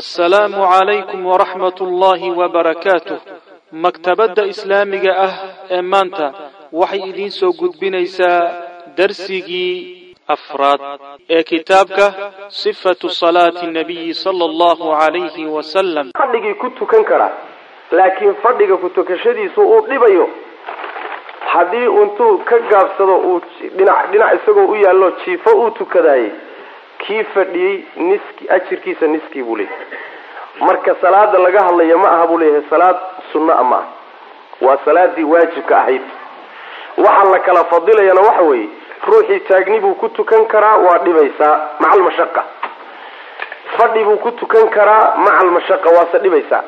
assalaamu calaykum waraxmat ullaahi wabarakaatuh maktabadda islaamiga ah ee maanta waxay idiin soo gudbinaysaa darsigii afraad ee kitaabka sifatu salaati nabiyi sala allahu calayhi wasalam fadhigii ku tukan karaa laakiin fadhiga ku tukashadiisu uu dhibayo. Haddii intuu ka gaabsado uu dhinac dhinac isagoo u yaallo jiifo uu tukadaayey kii fadhiyey niski ajirkiisa niskii buu leeyahay. Marka salaada laga hadlaya ma aha buu leeyahay salaad sunna a aha waa salaadii waajibka ahayd. Waxaa la kala fadilayana waxa weeye ruuxii taagni buu ku tukan karaa waa dhibaysaa maca almashaqa fadhi buu ku tukan karaa maca almashaqa waase dhibaysaa.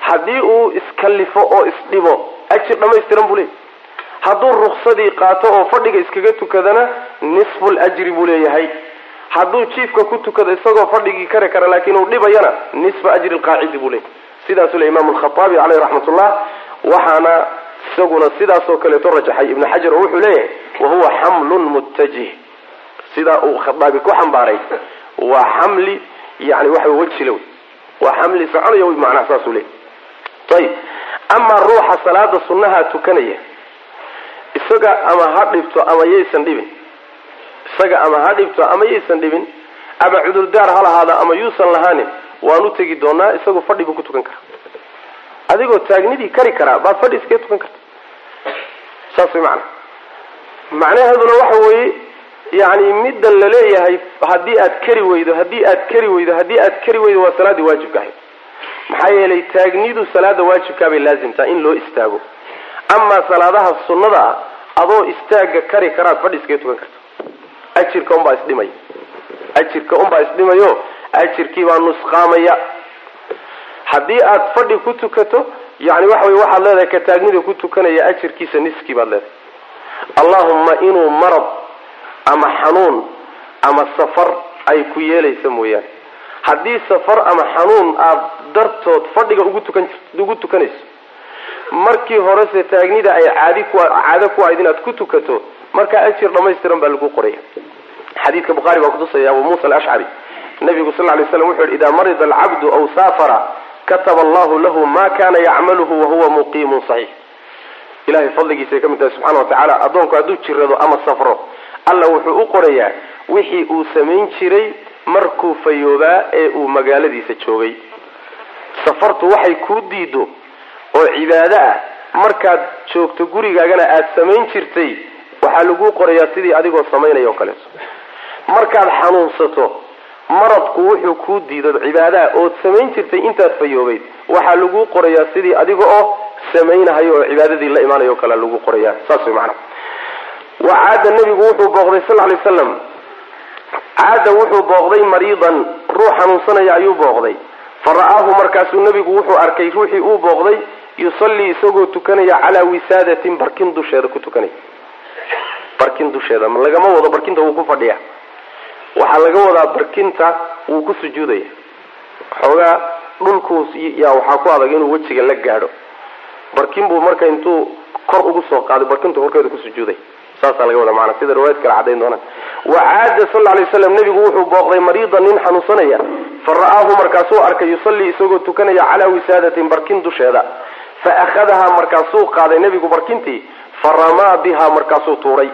Haddii uu iskallifo oo isdhibo ajir dhamaystiran buu leeyahay. Hadduu ruksadii qaato oo fadhiga iskaga tukadana nisful ajri buu leeyahay hadduu jiifka ku tukado isagoo fadhigii kari kara laakiin uu dhibayana nisfa ajri lqaacidi buu leeyahy sidaasuu le imaamu alkhataabi caleyh raxmatullah waxaana isaguna sidaasoo kaleeto rajaxay. Ibnu xajar oo wuxuu leeyahay wahuwa xamlun muttajih. Sidaa uu khataabi ku xambaaray waa xamli yani waxa wejila wey waa xamli soconaya wy macnaha saasuu leeyahy ayib amaa ruuxa salaada sunnaha tukanaya isaga ama ha dhibto ama yaysan dhibin isaga ama ha dhibto ama yaysan dhibin ama cudurdaar ha lahaada ama yuusan lahaanin waan u tegi doonaa isagoo fadhi buu ku tukan karaa. Adigoo taagnidii kari karaa baad fadhi iskaga tukan karta. Saas way macana macnaheeduna waxa weeye yani middan la leeyahay haddii aad kari weydo haddii aad kari weydo haddii aad kari weydo waa salaaddii waajibka maxaa yeelay taagnidu salaada waajibkaa bay laazimtaa in loo istaago. Amaa salaadaha sunnada ah adoo istaaga kari karaad fadhi iskaga tukan karta ajirka unbaa isdhimay. Ajirka unbaa isdhimayo ajirkii baa nusqaamaya. Haddii aad fadhi ku tukato yani waxa wey waxaad leedahay ka taagnida ku tukanaya ajirkiisa niskii baad leedahay. Allahumma inuu marad ama xanuun ama safar ay ku yeelaysa mooyaane. Haddii safar ama xanuun aad dartood fadhiga ugu tukan ugu tukanayso markii horese taagnida ay caadi ku caado ku ahayd inaad ku tukato markaa ajir dhamaystiran baa lagu qoraya xadiidka bukhaari baa kutusaya abu muusa alashcari nabigu sal lay slam wuxu yhi idaa marida alcabdu aw saafara kataba allahu lahu ma kana yacmaluhu wahuwa muqiimun saxiix. Ilahay fadligiisay ka mid tahay subxana wa tacaala addoonku hadduu jirado ama safro alla wuxuu u qorayaa wixii uu samayn jiray markuu fayoobaa ee uu magaaladiisa joogay. Safartu waxay kuu diido oo cibaado ah. Markaad joogto gurigaagana aada samayn jirtay waxaa lagu qorayaa sidii adigoo samaynaya o kaleeto markaad xanuunsato maradku wuxuu kuu diido cibaadaha ood samayn jirtay intaad fayoobayd. Waxaa lagu qorayaa sidii adiga oo samaynahayo oo cibaadadii la imaanayo o kale lagu qorayaa. Saas way macana wa caada nebigu wuxuu booqday sal lay slam caada wuxuu booqday mariidan ruux xanuunsanaya ayuu booqday. Fa ra'aahu markaasuu nebigu wuxuu arkay ruuxii uu booqday yusallii isagoo tukanaya calaa wisaadatin barkin dusheeda ku tukanaya barkin dusheeda lagama wado barkinta wuu ku fadhiya waxaa laga wadaa barkinta wuu ku sujuudaya xoogaa dhulkuus yaa waxaa ku adag inuu wejiga la gaadho. Barkin buu marka intuu kor ugu soo qaaday barkintu korkeeda ku sujuuday. Saasaa laga wada maana sida riwaayad kale cadayn doonaan wa caada sal lay slam nebigu wuxuu booqday mariidan nin xanuunsanaya. Fa ra'aahu markaasuu arkay yusallii isagoo tukanaya calaa wisaadatin barkin dusheeda. Fa akhadahaa markaasuu qaaday nebigu barkintii fa ramaa bihaa markaasuu tuuray.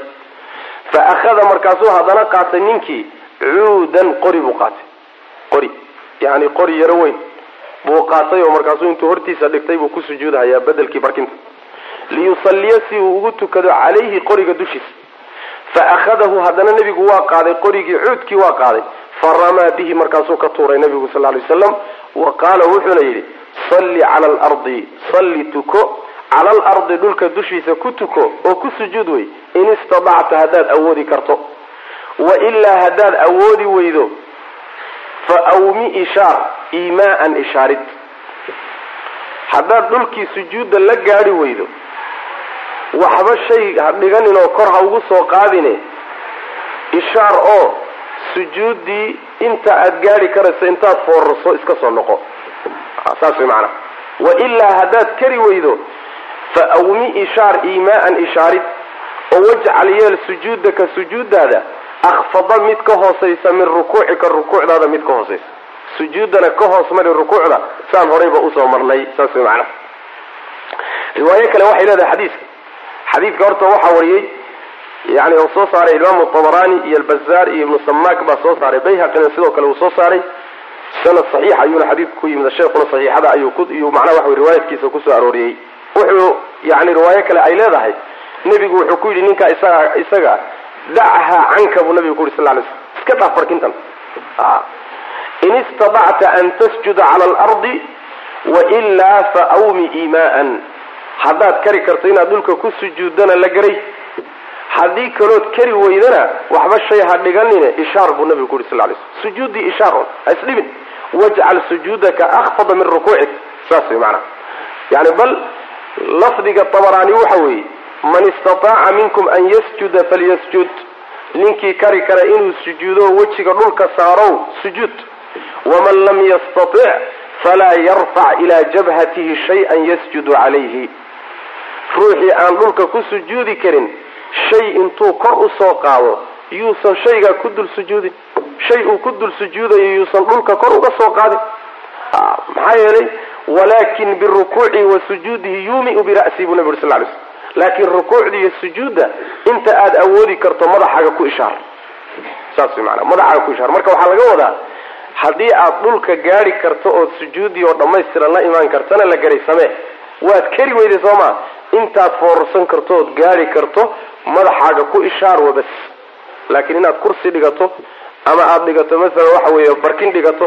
Fa akhada markaasuu haddana qaatay ninkii cuudan qori buu qaatay. Qori yani qori yaro weyn buu qaatay oo markaasuu intuu hortiisa dhigtay buu ku sujuudhayaa bedelkii barkinta. Liyusalliya si uu ugu tukado calayhi qoriga dushiisa. Fa akhadahu haddana nebigu waa qaaday qorigii cuudkii waa qaaday. Fa ramaa bihi markaasuu ka tuuray nebigu sal lay waslam wa qaala wuxuuna yidhi salli cala alardi salli tuko. Cala alardi dhulka dushiisa ku tuko oo ku sujuud wey in istadacta haddaad awoodi karto wa ilaa haddaad awoodi weydo fa awmi ishaar iimaaan ishaarid. Haddaad dhulkii sujuudda la gaadhi weydo waxba shay ha dhiganin oo kor ha ugu soo qaadine. Ishaar oo sujuuddii inta aad gaadhi karayso intaad foorarso iska soo noqo. Saas way macanaha wa ilaa haddaad kari weydo fa awmi ishaar iimaaan ishaarid. Oo wajcal yeel sujuudaka sujuudaada akfada mid ka hoosaysa min rukuucika rukuucdaada mid ka hoosaysa sujuuddana ka hoos mari rukuucda saan horayba u soo marnay saas way riwaayo kale waxay leedahay xadiiska xadiidka horta waxaa wariyey yani uu soo saaray imaamu tabarani iyo albazaar iyo ibnu samaak baa soo saaray bayhaqina sidoo kale uu soo saaray sanad saxiix ayuuna xadiidku ku yimid sheekuna saxiixada ayuu ku macnaha waxa riwaayadkiisa ku soo arooriyey wuxuu yani riwaayo kale ay leedahay nebigu wuxuu ku yidhi ninkaa isaga isaga dachaa canka buu nabigu ku sal lay slm iska dhaaf barkintan. In istadacta an tasjuda cala alardi wailaa fa awmi imaan haddaad kari karto inaad dhulka ku sujuuddana la garay haddii kalood kari weydana waxba shay ha dhiganine ishaar buu nabigu ku sal lay slm sujuuddii ishaaron ha isdhibin wajcal sujuudaka akfada min rukuucik. Saas way maanaa yani bal lafdiga tabaraani waxa weeye man istataaca minkum an yasjuda falyasjud. Ninkii kari kara inuu sujuudo wejiga dhulka saarow sujuud waman lam yastatic falaa yarfac ilaa jabhatihi shay-an yasjudu calayhi ruuxii aan dhulka ku sujuudi karin shay intuu kor u soo qaado yuusan shaygaa ku dul sujuudin shay uu ku dul sujuudayo yuusan dhulka kor uga soo qaadin. Maxaa yeelay walakin birukuuci wa sujuudihi yuumiu bira'sii buu nabi uri sal lay slm laakiin rukuucda iyo sujuudda inta aada awoodi karto madaxaaga ku ishaar. Saas maanaa madaxaaga ku ishaar. Marka waxaa laga wadaa haddii aad dhulka gaari karto ood sujuudii oo dhammaystiran la imaan kartana la garay samee waad kari weyday soo maa intaad foorarsan karto ood gaari karto madaxaaga ku ishaar wabas laakiin inaad kursi dhigato ama aada dhigato masalan waxa weeye barkin dhigato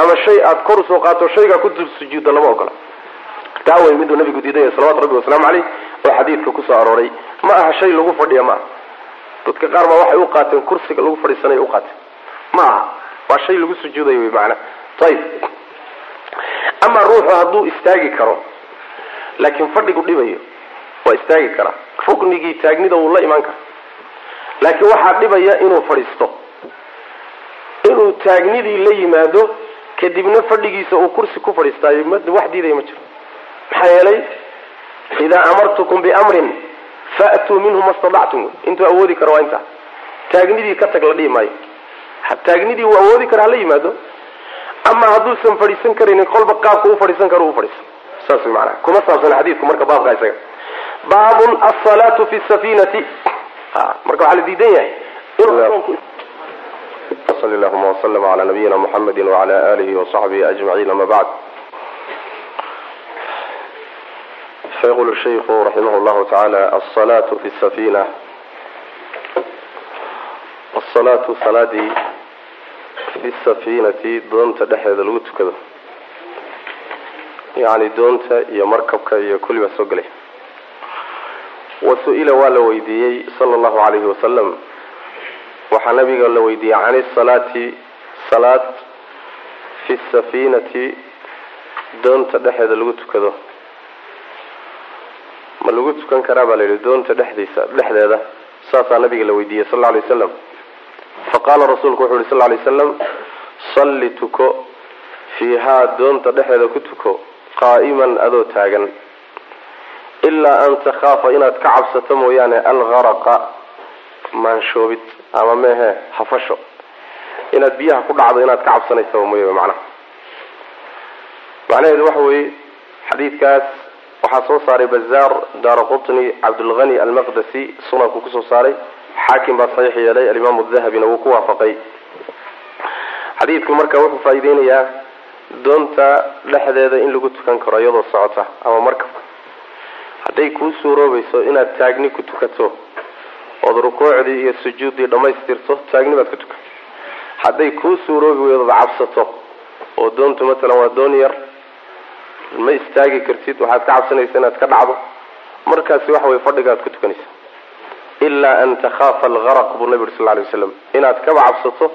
ama shay aad kor u soo qaato shaygaa ku dul sujuudda lama ogola taa way miduu nabigu diidaya salawatu rabbi wasalaamu caleyh oo xadiidka ku soo arooray. Ma aha shay lagu fadhiya ma aha. Dadka qaar baa waxay u qaateen kursiga lagu fadhiisanay u qaateen. Ma aha. Waa shay lagu sujuudayo wy maanaa ayib ama ruuxu hadduu istaagi karo laakiin fadhigu dhibayo waa istaagi karaa ruknigii taagnida wuu la imaan kara laakiin waxaa dhibaya inuu fadhiisto. Inuu taagnidii la yimaado kadibna fadhigiisa uu kursi ku fadhiistaayo wax diidaya ma jiro maxaa yeelay idaa amartukum biamrin faatuu minhu ma stadactum intuu awoodi karo waa intaa taagnidii ka tag la dhihi maayo taagnidii wuu awoodi kara hala yimaado ama hadduusan fadhiisan karaynin kolba qaabka u fadhiisan karo u fadhiisan saas maanaa kuma saabsan xadiidku marka baabka isaga baabun asalaatu fi safinati marka waxaa la diidan yahay sl llahuma wslm ala nabiyina muxamedi wala alihi wasaxbihi ajmaciin ama bacd fayqulu shaykhu raximah llahu tacaala alsalaatu fi safina asalaatu salaadii fi safinati doonta dhexdeeda lagu tukado yani doonta iyo markabka iyo kulli baa soo gelay wa su'ila waa la weydiiyey sala allahu alayhi wasalam waxaa nabiga la weydiiyey can isalaati salaad fi safinati doonta dhexeeda lagu tukado ma lagu tukan karaa baa la yidhi doonta dhexdiisa dhexdeeda saasaa nabiga la weydiiyey sal lla alay wasalam faqaala rasuulku wuxu yhi sal lla lay wasalam salli tuko fiihaa doonta dhexeeda ku tuko qaa'iman adoo taagan. Ilaa an takhaafa inaad ka cabsato mooyaane algaraqa maanshoobid ama meehe hafasho. Inaad biyaha ku dhacdo inaad ka cabsanaysa mooye macnaha. Macnaheedu waxa weeye xadiidkaas waxaa soo saaray bazaar daara qutni cabdulghani almaqdasi sunanku ku soo saaray. Xaakim baa saxiix yeelay alimaamu dahabina wuu ku waafaqay. Xadiidku marka wuxuu faa-ideynayaa doonta dhexdeeda in lagu tukan karo iyadoo socota ama markabka hadday kuu suuroobayso inaad taagni ku tukato ood rukuucdii iyo sujuuddii dhammaystirto taagni baad ku tukan. Hadday kuu suuroobi weydood cabsato oo doontu matalan waa doon yar ma istaagi kartid waxaad ka cabsanaysa inaad ka dhacdo. Markaasi waxa weye fadhigaad ku tukanaysa ilaa an takhaafa algaraq buu nabi uri sal lay waslam inaad kaba cabsato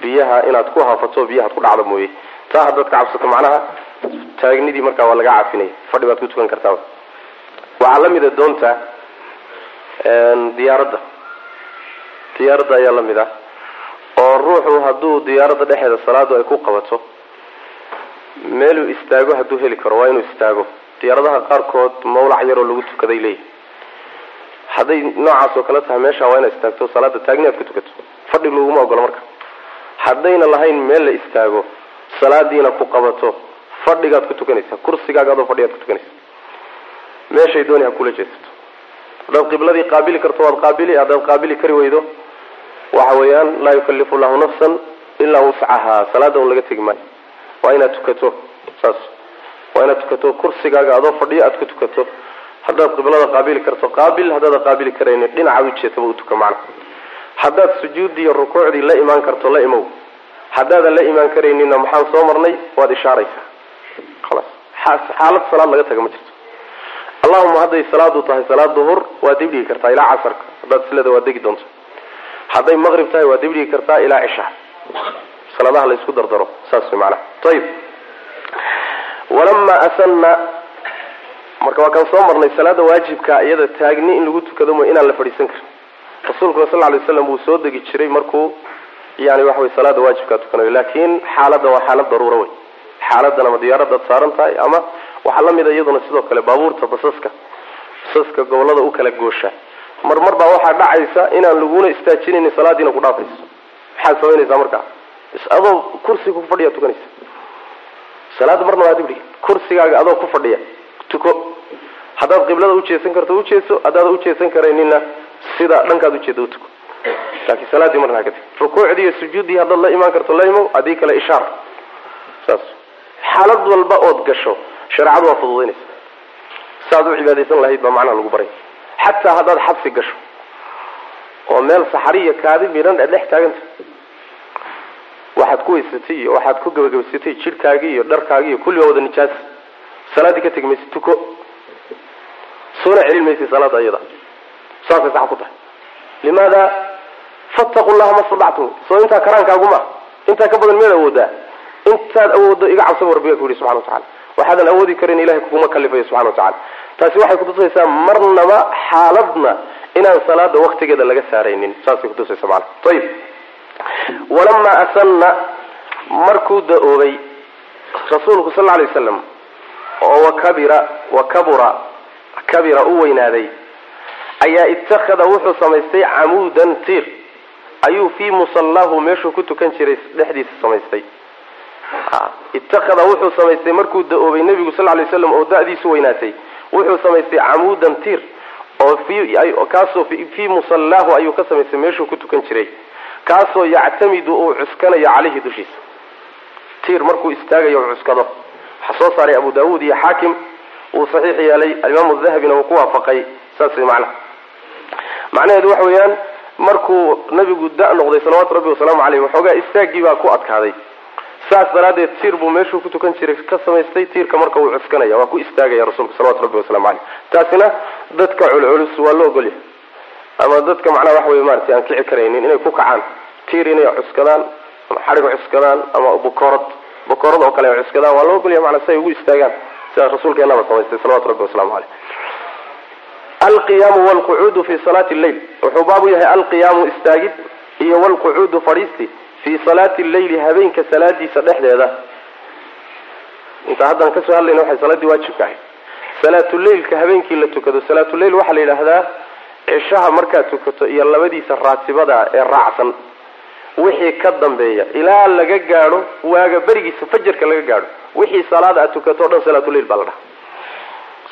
biyaha inaad ku hafato biyahaad ku dhacdo mooye. Taa haddaad ka cabsato macnaha taagnidii markaa waa laga cafinaya fadhi baad ku tukan kartaa waxaa la mida doonta diyaaradda. Diyaaradda ayaa la mid ah. Oo ruuxu hadduu diyaaradda dhexeeda salaadu ay ku qabato meeluu istaago hadduu heli karo waa inuu istaago. Diyaaradaha qaarkood mawlac yaroo lagu tukaday leeyahy hadday noocaas oo kale tahay meesha waa inaad istaagto salaada taagni aad ku tukato. Fadhi laguma ogola marka. Haddayna lahayn meel la istaago salaadiina ku qabato fadhigaad ku tukanaysaa. Kursigaaga adoo fadhigaad ku tukanaysa meeshay dooni ha kula jeesato. Haddaad qibladii qaabili karto waad qaabili haddaad qaabili kari weydo waxa weeyaan laa yukallifu llahu nafsan ilaa wuscahaa. Salaada un laga tegi maayo waa inaad tukato saas. Waa inaad tukato kursigaaga adoo fadhiyo aad ku tukato. Haddaad qiblada qaabili karto qaabil haddaada qaabili karaynin dhinacaad ujeetaba u macna. Haddaad sujuuddii iyo rukuucdii la imaan karto la imow. Haddaadan la imaan karayninna maxaan soo marnay? Waad ishaaraysaa. Khalaas xaalad salaad laga taga ma jirto. Allahuma hadday salaadu tahay salaad duhur waad dibdhigi kartaa ilaa casarka. Haddaad silada waad degi doonto. Hadday maqrib tahay waad dibdhigi kartaa ilaa cisha salaadaha la isku dardaro saas way macnaha. Ayib walamaa asanna marka waa kaan soo marnay salaada waajibka iyada taagni in lagu tukado mo inaan la fadhiisan karin. Rasuulkuna sal ly slam wuu soo degi jiray markuu yani waxa wey salaada waajibkaa tukanayo. Laakin xaaladdan waa xaalad daruura wey xaaladan ama diyaaradaad saaran tahay ama waxaa la mid a iyaduna sidoo kale baabuurta basaska basaska gobollada u kala goosha. Mar mar baa waxaa dhacaysa inaan laguna istaajinaynin salaadiina ku dhaafayso. Maxaad samaynaysaa markaa adoo kursiga ku fadhiya tukanaysa salaada marna waa dibdhigi kursigaaga adoo ku fadhiya tuko. Haddaad qiblada ujeesan karto ujeeso haddaada ujeesan karaynina sida dhankaad ujeeda utuko laakiin salaadii marna haka tegi rukuucdii iyo sujuuddii haddaad la imaan karto la imow haddii kale ishaar. Saas. Xaalad walba ood gasho shareecadu waa fududaynaysa saaad u cibaadaysan lahayd baa macnaha lagu baray. Xataa haddaad xabsi gasho oo meel saxari iyo kaadi midhan dhex taaganta waxaad ku weysatay iyo waxaad ku gabagabaysatay jidhkaagii iyo dharkaagii iyo kulli wada nijaas. Salaaddii ka tegi maysa tuko. Soona celin maysa salaada iyada saasay sax ku tahay. Limaada fattaqu llaha ma stadactum soo intaa karaankaaguma intaa ka badan miyaad awoodaa. Intaad awooddo iga cabsaba rabbiga ku yihi subxana watacala waxaadan awoodi karin ilahay kuguma kalifayo subxana watacala taasi waxay kutusaysaa marnaba xaaladna inaan salaada waktigeeda laga saaraynin. Saasay kutusaysa maana ayib walamaa asanna markuu da'oobay rasuulku sal alay waslam oo wakabira wakabura kabira u weynaaday ayaa ittakhada wuxuu samaystay camuudan tiir ayuu fii musallaahu meeshuu ku tukan jiray dhexdiisa samaystay. Ittakhada wuxuu samaystay markuu da'oobay nebigu sal lay slam oo da-diisu weynaatay wuxuu samaystay camuudan tiir oo kaasoo fii musallaahu ayuu ka samaystay meeshuu ku tukan jiray kaasoo yactamidu uu cuskanayo caleyhi dushiisa. Tiir markuu istaagayo cuskado. Waxaa soo saaray abu daawuud iyo xaakim uu saxiix yeelay alimaamu dahabina uu ku waafaqay saas macnaha macnaheedu waxa weeyaan markuu nabigu da- noqday salawaatu rabbi wasalaamu caleyh waxoogaa istaagii baa ku adkaaday. Saas daraaddeed tiir buu meeshuu ku tukan jiray ka samaystay tiirka marka uu cuskanaya waa ku istaagaya rasuulku salawatu rabbi wasalamu caleyh taasina dadka culculus waa loo ogolyahay ama dadka macnaha waxa wey maratay aan kici karaynin inay ku kacaan. Tiir inay cuskadaan ama xadhig cuskadaan ama bukoorad. Bukoorad oo kale cuskadaan. Waa loo ogolyahay macnaa si ay ugu istaagaan sidaa rasuulkeenaba samaystay salawatu rabbi wasalamu caleyh alqiyaamu walqucuudu fi salaati lleyl wuxuu baabu yahay alqiyaamu istaagid iyo walqucuudu fadhiisti fii salaati lleyli habeenka salaadiisa dhexdeeda. Inta haddaan ka soo hadlayna waxay salaaddii waajibka ahayd. Salaatuleylka habeenkii la tukado. Salaatuleyl waxaa la yidhaahdaa cishaha markaad tukato iyo labadiisa raatibada ee raacsan wixii ka dambeeya ilaa laga gaadho waaga berigiisa fajarka laga gaadho wixii salaad aad tukato o dhan salaatuleyl baa la dhaha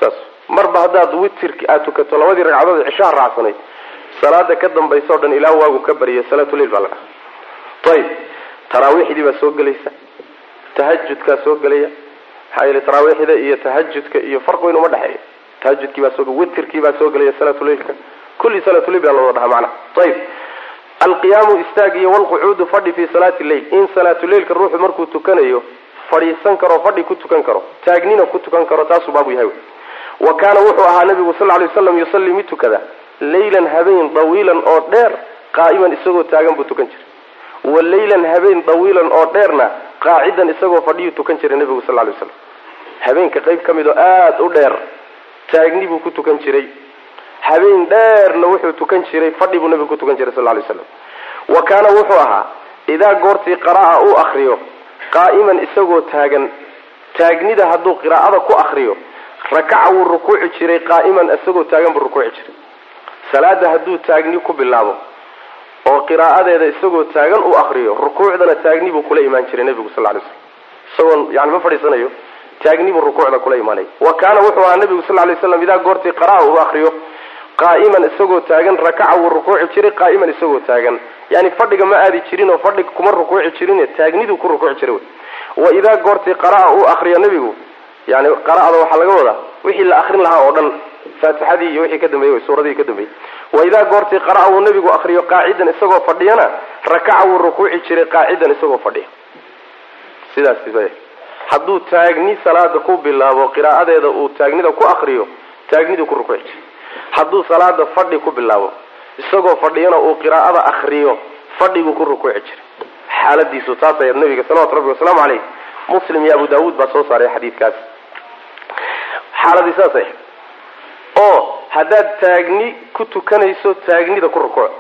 saas marba haddaad witirki aad tukato labadii ragcadood cishaha raacsanayd salaada ka dambaysa o dhan ilaa waagu ka bariya salaatuleyl baa la dhaha ayib taraawiixdii baa soo gelaysa tahajudkaa soo gelaya maxaa yeele taraawiixda iyo tahajudka iyo farq weyn uma dhexeeya tahajudkii baa soo witirkii baa soo gelaya salaatuleylka kulli salaatuleyl baa looda dhaha macnaha ayib alqiyaamu istaag iyo walqucuudu fadhi fi salaati lleyl in salaatuleylka ruuxu markuu tukanayo fadhiisan karo fadhi ku tukan karo taagnina ku tukan karo taasuu baabu yahay wa kaana wuxuu ahaa nabigu sal lay waslam yusalli mid tukada leylan habeen dawiilan oo dheer qaa'iman isagoo taagan buu tukan jiray. Wa leylan habeen dawiilan oo dheerna qaacidan isagoo fadhiyuu tukan jiray nabigu sal lay waslam habeenka qayb ka mid oo aada u dheer taagni buu ku tukan jiray habeen dheerna wuxuu tukan jiray fadhi buu nabigu ku tukan jiray sal lay slam wa kaana wuxuu ahaa idaa goortii qara'a uu akriyo qaa'iman isagoo taagan taagnida hadduu qiraa'ada ku akriyo rakaca wuu rukuuci jiray qaa'iman isagoo taagan buu rukuuci jiray. Salaada hadduu taagni ku bilaabo oo qiraa'adeeda isagoo taagan uu akriyo rukuucdana taagni buu kula imaan jiray nebigu sal lay slam isagoon yani ma fadhiisanayo taagni buu rukuucda kula imaanaya wa kaana wuxuu ahaa nabigu sal lay slam idaa goortii qara'a uu akriyo qaa'iman isagoo taagan rakaca wuu rukuuci jiray qaa'iman isagoo taagan yani fadhiga ma aadi jirin oo fadhiga kuma rukuuci jirin taagniduu ku rukuuci jiray wa idaa goortii qara'a uu akriyo nabigu yani qara'ada waxaa laga wadaa wixii la akrin lahaa oo dhan faatixadii iyo wixii ka dambeeyey suuradii ka dambeeyey wa idaa goortii qara'a uu nabigu akriyo qaacidan isagoo fadhiyana rakaca wuu rukuuci jiray qaacidan isagoo fadhiya sidaas hadduu taagni salaada ku bilaabo qiraa'adeeda uu taagnida ku akriyo taagniduu ku rukuuci jiray hadduu salaada fadhi ku bilaabo isagoo fadhiyana uu qiraa'ada akriyo fadhiguu ku rukuuci jiray xaaladiisu taasay nabiga salawatu rabbi wasalaamu caleyh muslim iyo abu daawuud baa soo saaray xadiidkaas. Xaaladii saasay oo haddaad taagni ku tukanayso taagnida ku rukuuc.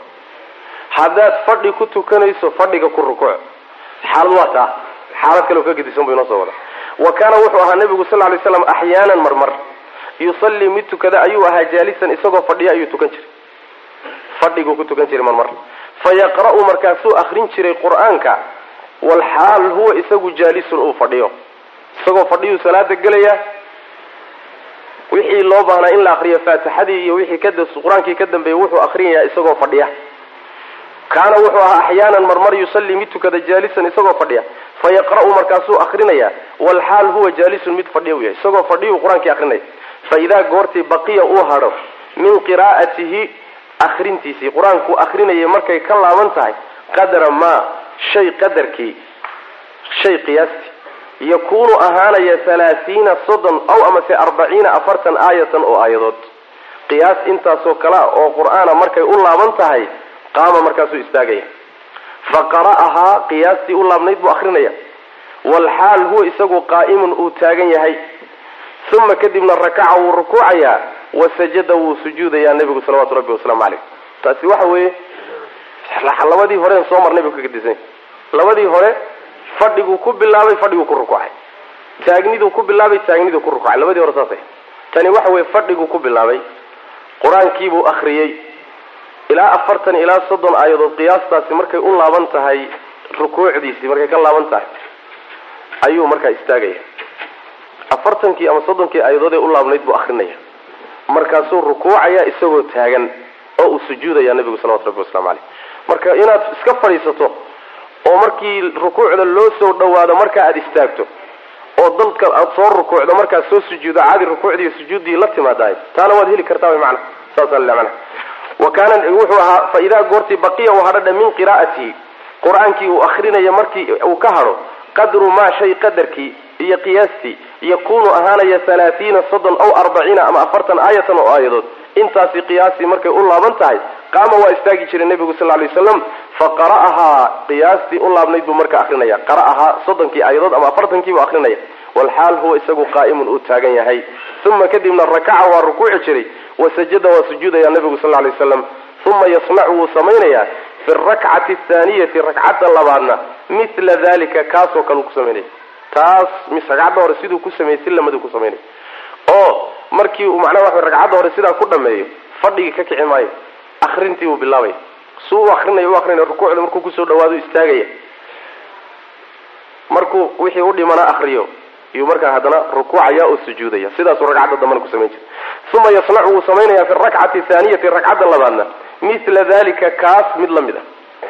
Haddaad fadhi ku tukanayso fadhiga ku rukuuc. Xaalad waa taa. Xaalad kale oo ka gedisan bu inoo soo wada. Wa kaana wuxuu ahaa nabigu sal lay slam axyaanan marmar yusallii mid tukada ayuu ahaa jaalisan isagoo fadhiya ayuu tukan jiray. Fadhiguu ku tukan jiray marmar. Fayaqra'u markaasuu akrin jiray qur'aanka walxaal huwa isagu jaalisun uu fadhiyo. Isagoo fadhiyuu salaada gelaya wixii loo baahnaa in la akriyo faatixadii iyo wixii qur'aankii ka dambeeyey wuxuu akrinayaa isagoo fadhiya. Kaana wuxuu ahaa axyaanan marmar yusallii mid tukada jaalisan isagoo fadhiya. Fayaqra'u markaasuu akrinaya walxaal huwa jaalisun mid fadhiya u yahay. Isagoo fadhiyuu qur'aankii akrinaya fa idaa goortii baqiya uu hadho min qiraa'atihi akrintiisii qur'aankuu akrinayay markay ka laaban tahay qadra maa shay qadarkii shay qiyaastii yakuunu ahaanaya halaathiina soddon aw amase arbaciina afartan aayatan oo aayadood. Qiyaas intaasoo kale oo qur'aana markay u laaban tahay qaama markaasuu istaagaya. Fa qara'ahaa qiyaastii u laabnayd buu akrinaya walxaal huwa isagu qaa'imun uu taagan yahay uma kadibna rakaca wuu rukuucayaa wasajada wuu sujuudayaa nebigu salawaatu rabbi wasalaamu caleyh taasi waxa weeye labadii horeen soo marnay buu ka gadisanya labadii hore fadhiguu ku bilaabay fadhiguu ku rukuucay taagniduu ku bilaabay taagniduu ku rukuucay labadii hore saasay tani waxa weye fadhiguu ku bilaabay qur'aankiibuu akriyey ilaa afartan ilaa soddon aayadood qiyaastaasi markay u laaban tahay rukuucdiisii markay ka laaban tahay ayuu markaa istaagaya afartankii ama soddonkii aayadood ee u laabnayd buu akrinaya. Markaasuu rukuucaya isagoo taagan oo uu sujuudaya nabigu salawatu rabbi waslamu caleyh marka inaad iska fadhiisato oo markii rukuucda loo soo dhawaado marka aada istaagto oo dalka aada soo rukuucdo markaad soo sujuudo caadi rukuucdii sujuuddii la timaadahay taana waad heli kartaa wy macana saasa l mana wa kaana wuxuu ahaa fa goortii baqiya uu hadhadha min qiraa'atihi qur'aankii uu akrinaya markii uu ka hadho qadru maa shay qadarkii iyo qiyaastii yakunu ahaanaya halaathiina soddon aw arbaciina ama afartan aayatan oo aayadood. Intaasi qiyaastii markay u laaban tahay qaama waa istaagi jiray nebigu sal lay waslam fa qara'ahaa qiyaastii u laabnayd buu marka akrinaya qara'ahaa soddonkii aayadood ama afartankii buu akrinaya walxaal huwa isagu qaa'imun uu taagan yahay. Uma kadibna rakaca waa rukuuci jiray wasajada waa sujuudaya nebigu sal lay waslam uma yasnacu wuu samaynayaa fi rakcati athaaniyati ragcadda labaadna. Mila dalika kaasoo kale uu ku samaynaya taas ragcadda hore siduu ku sameeyey si lamadu ku samaynaya oo markii uu macnaha waxa ragcadda hore sidaa ku dhameeyo fadhigii ka kici maayo akrintii uu bilaabaya suu u akrinaya u akrinaya rukuucda markuu ku soo dhawaado istaagaya. Markuu wixii u dhimana akriyo iyuu markaa haddana rukuucaya oo sujuudaya. Sidaasuu ragcadda dambana ku samayn jiray uma yasnacu wuu samaynaya fi rakcati thaaniyati ragcadda labaadna. Mila dalika kaas mid la a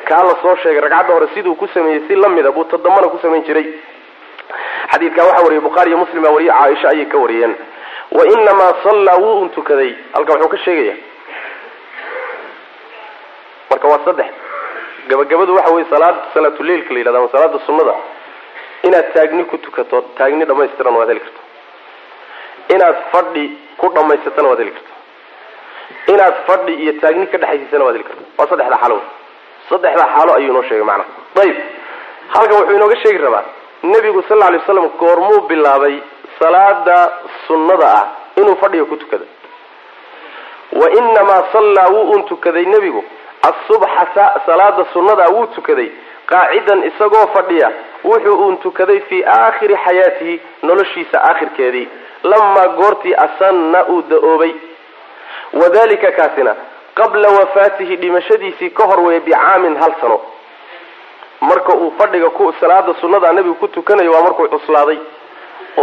kaa la sheegay ragcadda hore siduu ku sameeyey si la mida buu todobana ku samayn jiray xadiidkaa waxaa wariyay bukhaari iyo muslim baa wariye caaisha ayay ka wariyeen. Wa inamaa sallaa wuu un tukaday. Halka wuxuu ka sheegaya. Marka waa saddex. Gabagabadu waxa weye salaad salaatuleilka la yidhahda ama salaada sunnada inaad taagni ku tukato taagni dhamaystiran waad heli karta inaad fadhi ku dhamaysatana waad heli karta inaad fadhi iyo taagni ka dhexaysiisana waad heli karta waa saddexda xaalo saddexda xaalo ayuu inoo sheegay macnaha ayib halkan wuxuu inooga sheegi rabaa nebigu sal lla alay waslam goormuu bilaabay salaada sunnada ah inuu fadhiga ku tukado wa inamaa sallaa wuu un tukaday nebigu asubxata salaada sunnadaa wuu tukaday. Qaacidan isagoo fadhiya wuxuu uun tukaday fii aakhiri xayaatihi noloshiisa aakhirkeedii. Lamaa goortii asanna uu da'oobay. Wadalika kaasina qabla wafaatihi dhimashadiisii ka hor weeye bicaamin hal sano marka uu fadhiga ku salaada sunnada nebigu ku tukanayo waa markuu cuslaaday.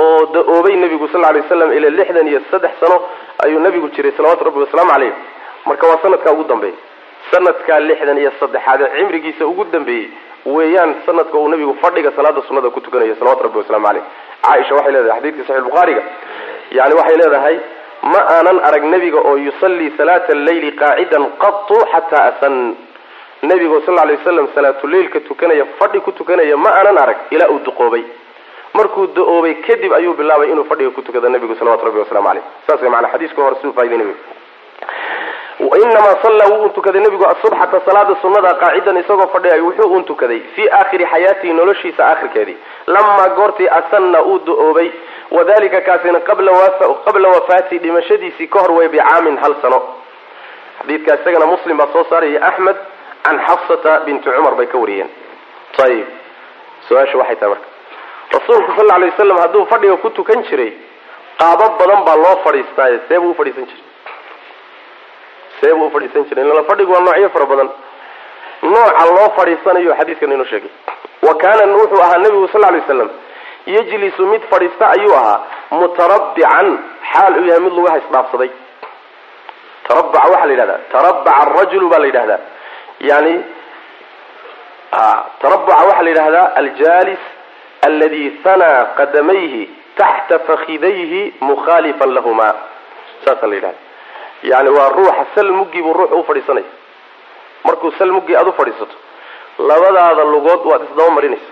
Oo da'oobay nebigu sal lay waslam ilaa lixdan iyo saddex sano ayuu nebigu jiray salawatu rabbi wasalaamu caleyh marka waa sanadkaa ugu dambeeyey sanadkaa lixdan iyo saddexaad ee cimrigiisa ugu dambeeyey weeyaan sanadka uu nebigu fadhiga salaada sunnada ku tukanayo salawatu rabbi waslamu caleyh caaisha waxay leedahay xadiidkii saxix bukhaariga yani waxay leedahay ma aanan arag nebiga oo yusallii salaata alleyli qaacidan qatu xataa asan nebigo sal lay wasalam salaatuleilka tukanaya fadhi ku tukanaya ma aanan arag ilaa uu duqoobay. Markuu da'oobay kadib ayuu bilaabay inuu fadhiga ku tukado nebigu salawatu rabbi waslamu caleyh saas way maanaa xadiiska hore siduu faaidaynayo inamaa sallaa wuu tukaday nebigu asubxata salaada sunnada qaacidan isagoo fadhiyay wuxuu un tukaday fii aakhiri xayaatihi noloshiisa aakhirkeedii. Lamaa goortii asanna uu da'oobay wadalika kaasina qabla wafaati dhimashadiisii ka hor wey bicaamin hal sano. Xadiidka isagana muslim baa soo saaraya axmed can xafsata binti cumar bay ka wariyeen ayib su'aasha waxay tahay marka rasuulku sal alay wasalam hadduu fadhiga ku tukan jiray qaabo badan baa loo fadhiistaaye see buu ufadhiisan jiray see buu ufadhiisan jiray illa fadhigu waa noocyo fara badan nooca loo fadhiisanayo xadiiskan inoo sheegay wa kaana wuxuu ahaa nebigu sal lay waslam yajlisu mid fadhiista ayuu ahaa mutarabbican xaal uu yahay mid lagu haysdhaafsaday tarabaca waxaa la yidhahdaa tarabaca arajulu baa la yidhahdaa yani tarabaca waxaa la yidhahdaa aljalis aladi hanaa qadamayhi taxta fakidayhi mukhaalifan lahuma saasaa la yidhahda yani waa ruuxa sal muggii buu ruuxa u fadhiisanaya markuu sal muggii aada u fadhiisato labadaada lugood waad isdaba marinaysa.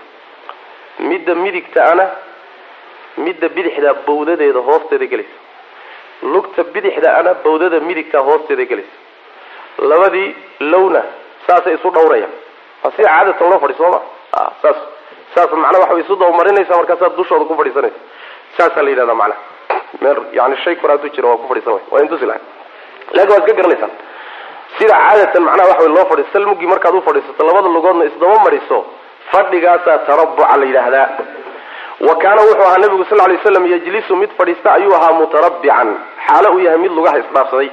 Midda midigtaana midda bidixda bawdadeeda hoosteeda gelaysa. Lugta bidixdaana bawdada midigta hoosteeda gelaysa. Labadii lowna saasay isu dhawrayaan waa sida caadatan loo fadhi sooma? Saas saas macnaa waxa way isu dabamarinaysa markaasaad dushooda ku fadhiisanaysa. Saasaa la yidhahdaa macnaha. Meel yani shay kor hadduu jiro waa ku fadhiisan way. Waa intusi lahay laakin waad iska garanaysaan. Sida caadatan macnaha waxa loo fadhi salmugii markaad u fadhiisato labada lugoodna isdaba mariso fadhigaasaa tarabuca la yidhaahdaa. Wa kaana wuxuu ahaa nabigu sal lay slam yajlisu mid fadhiista ayuu ahaa mutarabbican. Xaalo uu yahay mid lugaha isdhaafsaday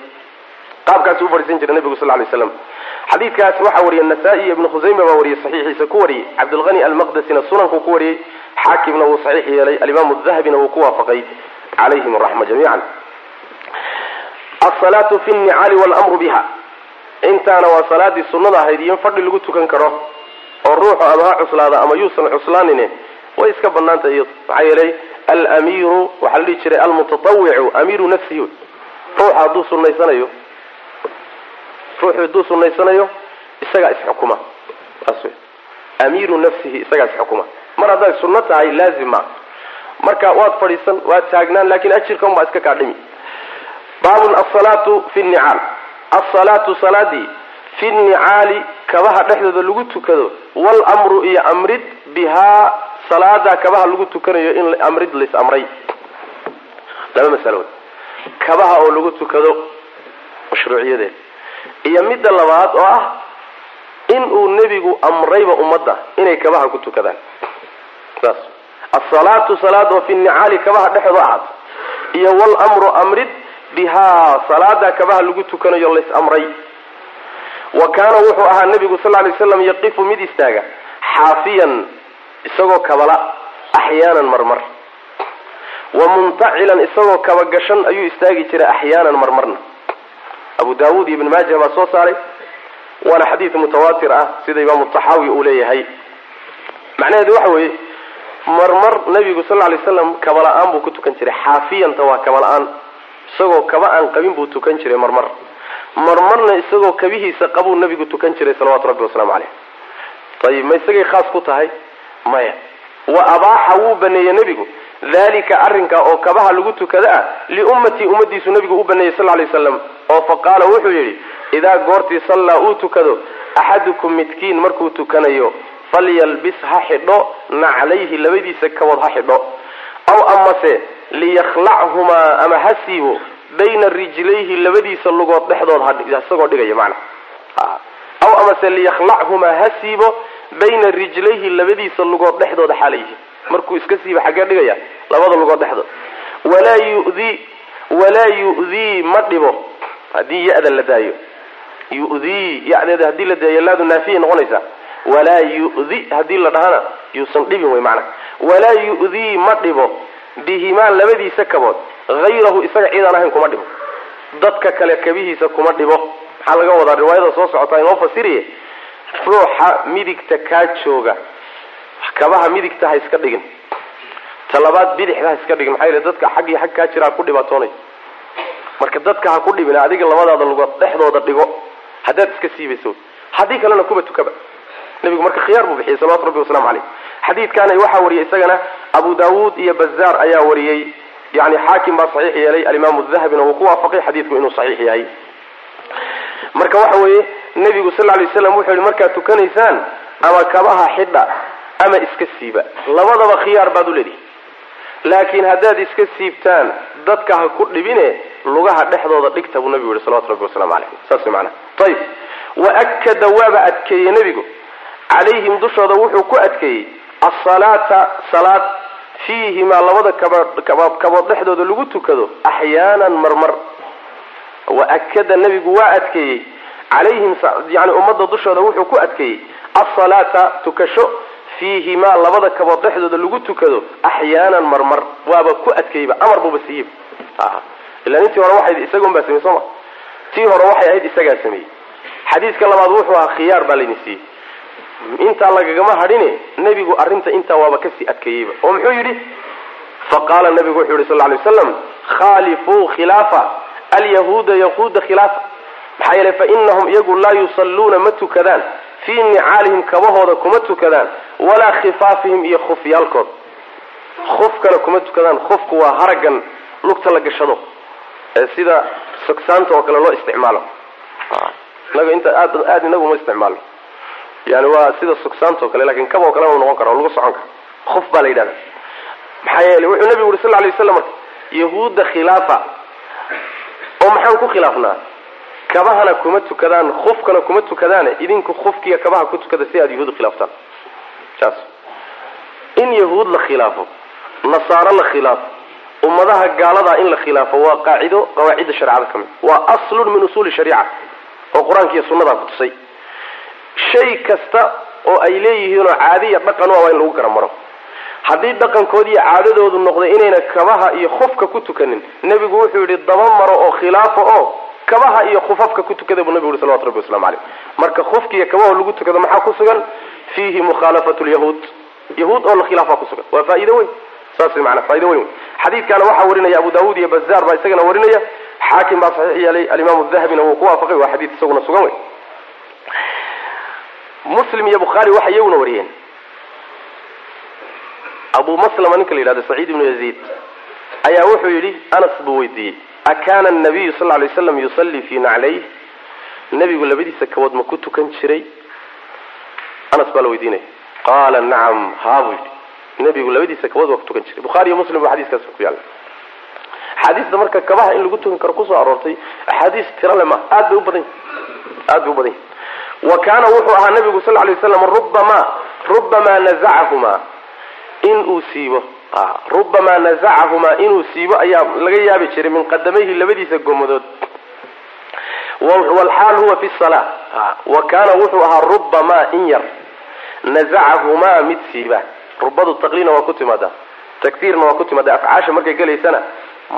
qaabkaasi u fadhiisan jiray nabigu sal lay slam xadiidkaas waxaa wariyay nasaa-i iyo ibnu khusayma baa wariyey saxiixiisa ku wariyey cabdilhani almaqdesina sunanku ku wariyey xaakimna wuu saxiix yeelay. Alimaamu dahabina wuu ku waafaqay. Calayhim araxma jamiican. Asalaatu fi nnicaali wlmru biha. Intaana waa salaadii sunnada ahayd iyo in fadhi lagu tukan karo oo ruuxu ama ha cuslaada ama yuusan cuslaanin way iska banaantah iyado maxaa yeelay alamiiru waxaa la dhihi jiray almutatawicu amiiru nafsihi ruuxa hadduu sunaysanayo ruuxu hadduu sunaysanayo isagaa isxukuma amiiru nafsihi isagaa isxukuma mar hadday sunno tahay laazim ma marka waad fadhiisan waad taagnaan laakiin ajirka un baa iska kaa dhimi. Baabun asalaatu fi nnicaal asalaatu salaadii fi nnicaali kabaha dhexdooda lagu tukado. Walamru iyo amrid bihaa salaada kabaha lagu tukanayo in amrid lais amray. Laba masalo. Kabaha oo lagu tukado mashruuciyadeeda iyo midda labaad oo ah in uu nebigu amrayba ummadda inay kabaha ku tukadaan. Saas. Asalaatu salaad oo fi nnicaali kabaha dhexdooda ahaata iyo walamru amrid bihaa salaada kabaha lagu tukanayo lais amray. Wa kaana wuxuu ahaa nebigu sal lay slam yaqifu mid istaaga xaafiyan isagoo kabala axyaanan marmar. Wa muntacilan isagoo kabagashan ayuu istaagi jiray axyaanan marmarna abu daawuud iyo ibn maaja baa soo saaray. Waana xadiid mutawaatir ah sida imaamu taxaawi uu leeyahay. Macnaheedu waxa weeye marmar nebigu sal lay slam kaba-la-aan buu ku tukan jiray. Xaafiyanta waa kaba-la-aan isagoo kaba aan qabin buu tukan jiray marmar marmarna isagoo kabihiisa qabuu nebigu tukan jiray salawaatu rabbi wasalaamu caleyh ayib ma isagay khaas ku tahay? Maya. Wa abaaxa wuu baneeyey nebigu dalika arrinka oo kabaha lagu tukada ah liummatii ummadiisu nebigu u baneeyey sal lay waslam oo fa qaala wuxuu yidhi idaa goortii sallaa uu tukado axadukum midkiin markuu tukanayo falyalbis ha xidho naclayhi labadiisa kabood ha xidho. Aw amase liyakhlachumaa ama ha siibo bayna rijlayhi labadiisa lugood dhexdood isagoo dhigaya macna. Aw amase liyakhlachumaa ha siibo bayna rijlayhi labadiisa lugood dhexdooda xaalayhi markuu iska siiba xaggee dhigaya labada lugood dhexdood walaa yudii walaa yu'dii ma dhibo. Haddii ya-da la daayo. Yudii yadeeda haddii la daayo laadu naafiyay noqonaysaa walaa yu'di haddii la dhahana yuusan dhibin wey macnaha walaa yu'dii ma dhibo. Bihimaa labadiisa kabood. Hayrahu isaga ciidaan ahayn kuma dhibo. Dadka kale kabihiisa kuma dhibo. Maxaa laga wadaa riwaayada soo socotaa inoo fasiriye? Ruuxa midigta kaa jooga kabaha midigta ha iska dhigin. Talabaad bidixda ha iska dhigin. Maxaa yele dadka xag xag kaa jira ku dhibaatoonay marka dadka ha ku dhibin adiga labadaada lugood dhexdooda dhigo haddaad iska siibayso haddii kalena kuba tukaba. Nebigu marka khiyaar buu bixiyey salawatu rabbi waslamu caleyh xadiidkaana waxaa wariyey isagana abu daawuud iyo bazaar ayaa wariyey. Yani xaakim baa saxiix yeelay alimaamu dahabina wuu ku waafaqay xadiidku inuu saxiix yahay. Marka waxa weeye nebigu sal lay slam wuxuu yihi markaad tukanaysaan ama kabaha xidha ama iska siiba. Labadaba khiyaar baad u leedihi laakiin haddaad iska siibtaan dadka ha ku dhibine lugaha dhexdooda dhigta buu nabigu yihi salawatu rabbi waslamu caleyh saas manaa ayib waakada waaba adkeeyey nebigu calayhim dushooda wuxuu ku adkeeyey asalaata salaad. Fiihimaa labada kabood dhexdooda lagu tukado axyaanan marmar. Waakada nebigu waa adkeeyey. Calayhim yani ummadda dushooda wuxuu ku adkeeyey asalaata tukasho fiihimaa labada kabood dhexdooda lagu tukado axyaanan marmar. Waaba ku adkeeyba amar buuba siiyey. Ila intii hore waxayd isagoon baa samey sooma. Tii hore waxay ahayd isagaa sameeyey. Xadiiska labaad wuxuu ahaa khiyaar baa laydin siiyey. Intaa lagagama hadhine nebigu arrinta intaa waaba ka sii adkeeyeyba oo muxuu yidhi? Faqaala nabigu wuxuu yihi sal lay waslam khaalifuu khilaafa alyahuuda yahuuda khilaafa. Maxaa yeelay fainahum iyagu laa yusalluuna ma tukadaan fii nicaalihim kabahooda kuma tukadaan. Walaa khifaafihim iyo khufyaalkood. Khufkana kuma tukadaan. Khufku waa haragan lugta la gashado ee sida sogsaanta oo kale loo isticmaalo. Inaga inta aad aada inagu ma isticmaalo. Yani waa sida sugsaanta o kale laakiin kaba oo kale u noqon kara oo lagu socon kara kuf baa la yidhahda maxaa yeelay wuxuu nabigu yuri sal lay waslam marka yahuudda khilaafa. Oo maxaan ku khilaafnaa kabahana kuma tukadaan kufkana kuma tukadaane idinku kufkiiyo kabaha ku tukada si aad yahuud khilaaftaan. Saas. In yahuud la khilaafo nasaaro la khilaafo ummadaha gaaladaa in la khilaafo waa qaacido qawaacidda shareecada ka mid. Waa aslun min usuuli shariica oo qur'aanka iyo sunnadaa ku tusay. Shay kasta oo ay leeyihiinoo caadiya dhaqan waa in lagu garamaro haddii dhaqankoodi iyo caadadoodu noqday inayna kabaha iyo khufka ku tukanin nebigu wuxuu yidhi daba maro oo khilaafo oo kabaha iyo khufafka ku tukada buu nebigu yhi salawatu rabbi waslamu caleyh marka khufka iyo kabaho lagu tukado maxaa ku sugan? Fiihi mukhaalafatu lyahuud yahuud oo la khilaafaa ku sugan. Waa faa'ido weyn. Saas maanaa faa'ido weyn. Xadiidkaana waxaa warinaya abu daawuud iyo bazaar baa isagana warinaya. Xaakim baa saxiix yeelay alimaamu dahabina wuu ku waafaqay waa xadiid isaguna sugan wey muslim iyo bukhaari waxay iyaguna wariyeen. Abu maslama ninka la yidhahdo saciid ibnu yaziid ayaa wuxuu yidhi anas buu weydiiyey akaana nabiyu sal lay slam yusallii fii naclayh nebigu labadiisa kabood ma ku tukan jiray anas baa la weydiinaya qaala nacam haa buu yidhi nebigu labadiisa kabood waa ku tukan jiray bukhaari iyo muslim ba xadiiskaas ku yaalla axaadiista marka kabaha in lagu tukan karo ku soo aroortay axaadiis tira le ma aad bay u badan aad bay u badan yahi wa kaana wuxuu ahaa nabigu sal lay waslam rubamaa rubamaa nazacahumaa in uu siibo rubamaa nazacahumaa inuu siibo ayaa laga yaabi jiray min qadamayhi labadiisa gomadood walxaal huwa fi sala wa kaana wuxuu ahaa rubamaa in yar. Nazacahumaa mid siiba. Rubadu taqliina waa ku timaadaa taktiirna waa ku timaadaa afcaasha markay gelaysana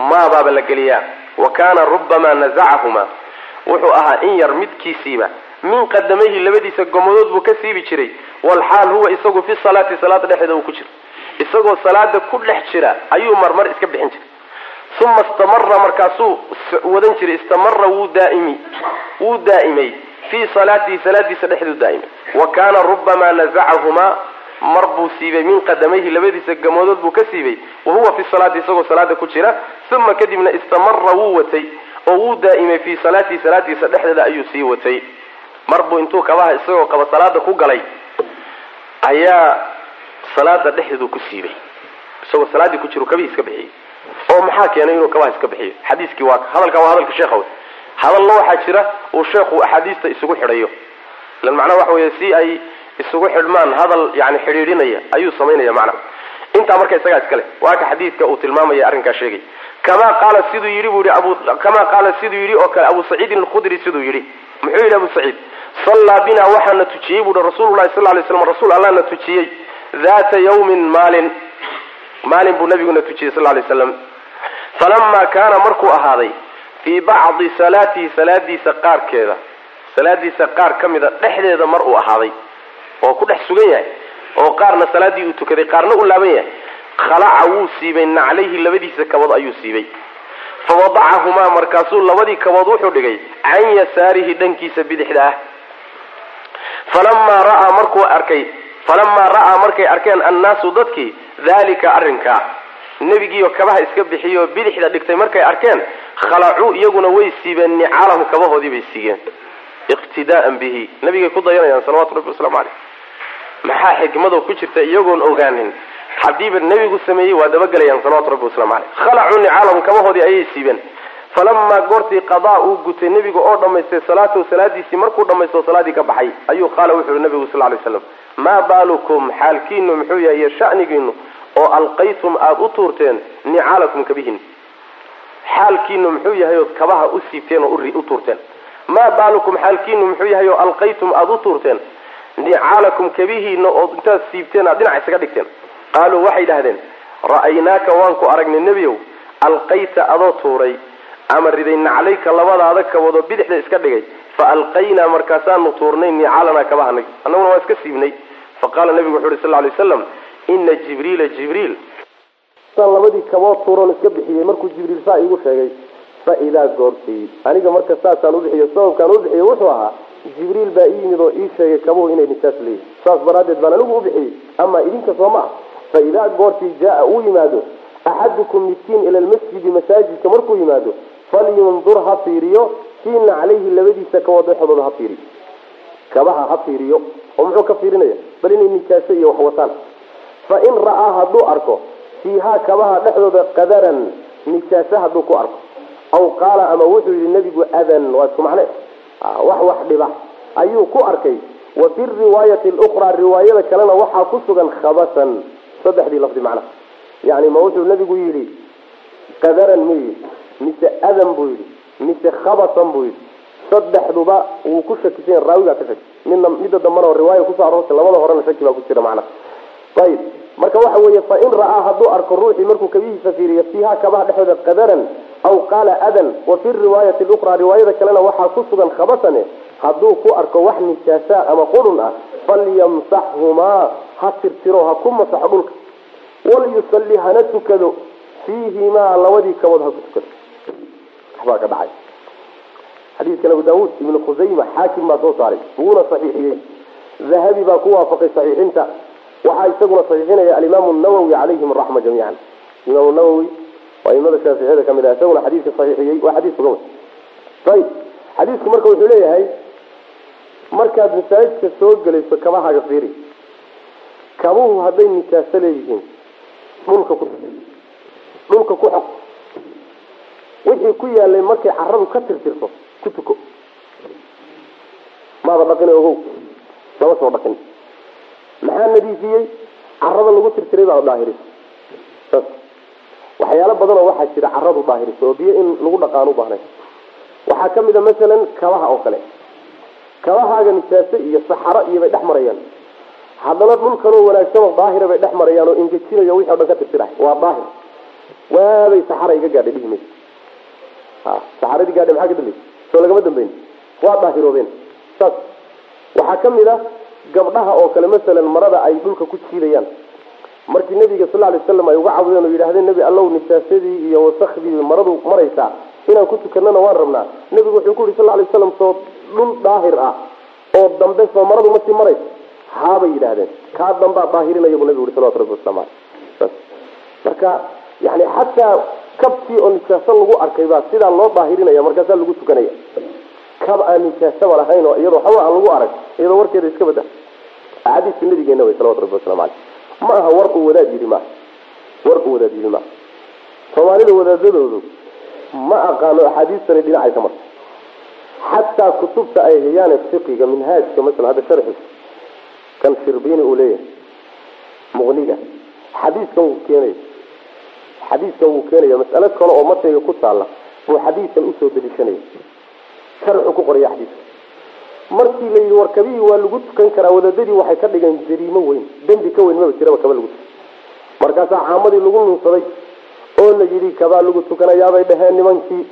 maabaaba la geliyaa. Wa kaana rubamaa nazacahumaa wuxuu ahaa in yar midkii siiba. Min qadamayhi labadiisa gomadood buu ka siibi jiray. Walxaal huwa isagu fi salaati salaada dhexeeda uu ku jiro isagoo salaada ku dhex jira ayuu marmar iska bixin jiray. Uma istamara markaasuu wadan jiray istamara wuu daaimi wuu daa'imay. Fii salaatihi salaadiisa dhexduu daa'imay. Wa kaana rubamaa nazacahumaa mar buu siibay min qadamayhi labadiisa gamodood buu ka siibay. Wa huwa fi salaati isagoo salaada ku jira. Uma kadibna istamara wuu watay oo wuu daa'imay fii salaatihi salaadiisa dhexdeeda ayuu sii watay. Mar buu intuu kabaha isagoo qaba salaada ku galay ayaa salaada dhexdeedu ku siibay. Isagoo salaaddii ku jiro kabihii iska bixiyey. Oo maxaa keenay inuu kabaha iska bixiyo? Xadiiskii waa hadalka waa hadalka sheekha wey. Hadalna waxaa jira uu sheekhu axaadiista isugu xidhayo. Ilan macnaha waxa weeye si ay isugu xidhmaan hadal yani xidhiidhinaya ayuu samaynaya macnaha intaa marka isagaa iskale waa ka xadiidka uu tilmaamaya arrinkaa sheegay. Kamaa qaala siduu yidhi buu yihi abu kamaa qaala siduu yidhi oo kale abu saciidin alkhudri siduu yidhi. Muxuu yidhi abu saciid sallaa binaa waxaana tujiyey buuhi rasuululahi sal lay slam rasuul allahna tujiyey daata yawmin maalin maalin buu nabiguna tujiyey sal lay slam falamaa kaana markuu ahaaday fii bacdi salaatihi salaadiisa qaarkeeda salaadiisa qaar ka mida dhexdeeda mar uu ahaaday oo ku dhex sugan yahay oo qaarna salaaddii uu tukaday qaarna u laaban yahay khalaca wuu siibay naclayhi labadiisa kabood ayuu siibay fa wadacahumaa markaasuu labadii kabood wuxuu dhigay can yasaarihi dhankiisa bidixda ah falamaa ra'aa markuu arkay falamaa ra'aa markay arkeen annaasu dadkii daalika arrinkaa nebigiioo kabaha iska bixiyoo bidixda dhigtay markay arkeen khalacuu iyaguna way siibeen nicaalahum kabahoodii bay siigeen. Iqtidaa'an bihi. Nabigay ku dayanayaan salawatu rabbi waslamu caleyh maxaa xikmado ku jirta iyagoon ogaanin? Haddiiba nebigu sameeyey waa dabagelayaan salawatu rabbi waslamu caleyh khalacuu nicaalahum kabahoodii ayay siibeen. Falamaa goortii qadaa uu gutay nebiga oo dhammaystay salaatahu salaadiisii markuu dhammaysto salaaddii ka baxay ayuu qaala wuxu uhi nabigu sal lay slam maa baalukum xaalkiinu muxuu yahay iyo shanigiinu oo alqaytum aada u tuurteen nicaalakum kabihin xaalkiinu muxuu yahay ood kabaha u siibteen oo u tuurteen. Maa baalukum xaalkiinu muxuu yahay oo alqaytum aada u tuurteen nicaalakum kabihiina ood intaad siibteen aad dhinac isaga dhigteen. Qaaluu waxay dhahdeen ra'aynaaka waan ku aragnay nebiyow alqayta adoo tuuray ama riday naclayka labadaada kaboodoo bidixda iska dhigay fa alqaynaa markaasaanu tuurnay nicaalanaa kabahanag annaguna waa iska siibnay fa qaala nebigu wuxu uhi sal lay slam ina jibriila jibriil labadii kabood tuuroon iska bixiyey markuu jibriil saa iigu sheegay fa idaa goortii aniga marka saasaan ubixiyo sababkaan ubixiyo wuxuu ahaa jibriil baa ii yimid oo ii sheegay kabuhu inay nijaas leeyihiin saas daraaddeed baan anigu ubixiyey ama idinka soo ma ah fa idaa goortii jaa uu yimaado axadukum midkiin ila lmasjidi masaajidka markuu yimaado falyundur ha fiiriyo fiina calayhi labadiisa kabood dhexdooda ha fiiriyo. Kabaha ha fiiriyo oo muxuu ka fiirinaya? Bal inay nijaaso iyo wax wataan. Fa in ra'aa hadduu arko fiihaa kabaha dhexdooda qadaran nijaaso hadduu ku arko. Aw qaala ama wuxuu yihi nebigu adan waa isku macne. Wax wax dhiba. Ayuu ku arkay. Wa fi riwaayati lukhraa riwaayada kalena waxaa ku sugan khabasan saddexdii lafdi macnaha yani ma wuxuu nebigu yidhi qadaran mu yidhi? Mise adan buu yidhi mise khabasan buu yidhi. Saddexduba wuu ku shakisan raawigaa ka shaki. Midna midda dambana riwaaya ku soo aroortay labada horena shaki baa ku jira macnaha. Ayib marka waxa weeye fa in ra'aa hadduu arko ruuxii markuu kabihiisa fiiriyo fiiha kabaha dhexdooda qadaran aw qaala adan wa fi riwaayati lukhraa riwaayada kalena waxaa ku sugan khabasane hadduu ku arko wax nijaasa ama qurun ah falyamsaxhumaa ha tirtiro ha ku masaxo dhulka. Walyusalli hana tukado. Fiihimaa labadii kabood ha ku tukado waxbaa ka dhacay xadiidkan abu daawuud ibnu khusayma xaakim baa soo saaray wuuna saxiixiyey dahabi baa ku waafaqay saxiixinta waxaa isaguna saxiixinaya alimaamu nawowi calayhim araxma jamiican imaamu nawowi waa imada shaaficiyada ka mid ah isaguna xadiidka saxiixiyey waa xadiis sugan ayib xadiisku marka wuxuu leeyahay markaad masaajidka soo gelayso kabahaaga fiiri kabuhu hadday nijaaso leeyihiin dhulka ku dhulka ku wixii ku yaalay markay caradu ka tirtirto ku tuko. Maada dhaqin ogow lama soo dhaqin. Maxaa nadiifiyey? Carada lagu tirtiray baa daahirisa waxyaalo badanoo waxaa jira caradu daahirisa oo biyo in lagu dhaqaan u baahnay waxaa ka mid a masalan kabaha oo kale. Kabahaaga nijaase iyo saxaro iyo bay dhex marayaan. Haddana dhulkanoo wanaagsan oo daahira bay dhex marayaan oo ingejinayo wixii o dhan ka tirtirahay waa daahir. Waabay saxara iga gaadhay dhihi ha saxaradii gaadhay maxaa ka dambaysa soo lagama dambeyn. Waa daahiroobeen. Saas. Waxaa ka mid a gabdhaha oo kale masalan marada ay dhulka ku jiidayaan. Markii nabiga sal lay slam ay uga cabudeen oo yidhahdeen nebi allow nijaasadii iyo wasakhdii maradu maraysaa. Inaan ku tukanana waan rabnaa. Nebigu wuxuu ku yidhi sal lay waslam soo dhul daahir ah. Oo dambe soo maradu ma sii maraysa haabay yidhahdeen kaa dambaa daahirinaya buu nabigu yhi salawatu rabbi waslamu saas. Marka yani xataa kabtii oo nijaaso lagu arkay baa sidaa loo daahirinaya markaasaa lagu tukanaya. Kab aan nijaasaba lahayn oo iyadoo aan lagu arag iyadoo warkeeda iska bada axaadiiska nabigeena way salawatu rabbi waslamu aleyh ma aha war uu wadaad yidhi maaha war uu wadaad yidhi maaha soomaalida wadaadadoodu ma aqaano axaadiistani dhinacay ka marta xataa kutubta ay hayaan fiqiga minhaajka masalan hadda sharxiisa kan shirbini uu leeyahay muqniga. Xadiiskan wuu keenaya xadiiskan wuu keenaya mas'alo kale oo matniga ku taalla buu xadiiskan u soo deliishanaya sharxu ku qoraya xadiiska. Markii la yidhi warkabihii waa lagu tukan karaa wadaadadii waxay ka dhigeen jariimo weyn dembi ka weyn maba jiraba kaba lagu tukan. Markaasaa caamadii lagu nuunsaday oo la yidhi kabaa lagu tukanayaabay dhaheen nimankii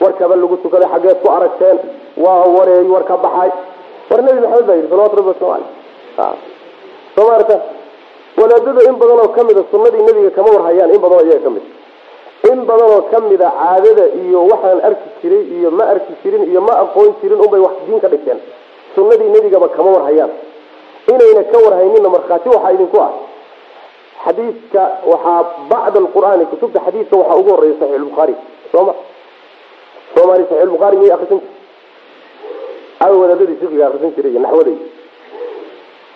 war kaba lagu tukaday xaggeed ku aragteen waa wareey war ka baxay. War nabi maxamed baa yidhi salawatu rabbi waslamu caleyh soo maarta wadaadada in badan oo ka mid a sunadii nebiga kama warhayaan in badan oo iyaga ka mid in badan oo ka mid a caadada iyo waxaan arki jiray iyo ma arki jirin iyo ma aqoon jirin unbay wax diin ka dhigteen. Sunadii nebigaba kama warhayaan. Inayna ka warhaynina markhaati waxaa idinku ah. Xadiidka waxaa bacda alqur'aani kutubta xadiidka waxaa ugu horreeya saxiix lbukhaari sooma soomaali saxiix lbukhaari miyay akrisan jir awa wadaadadii fiqiga akrisan jiray iyo naxwaday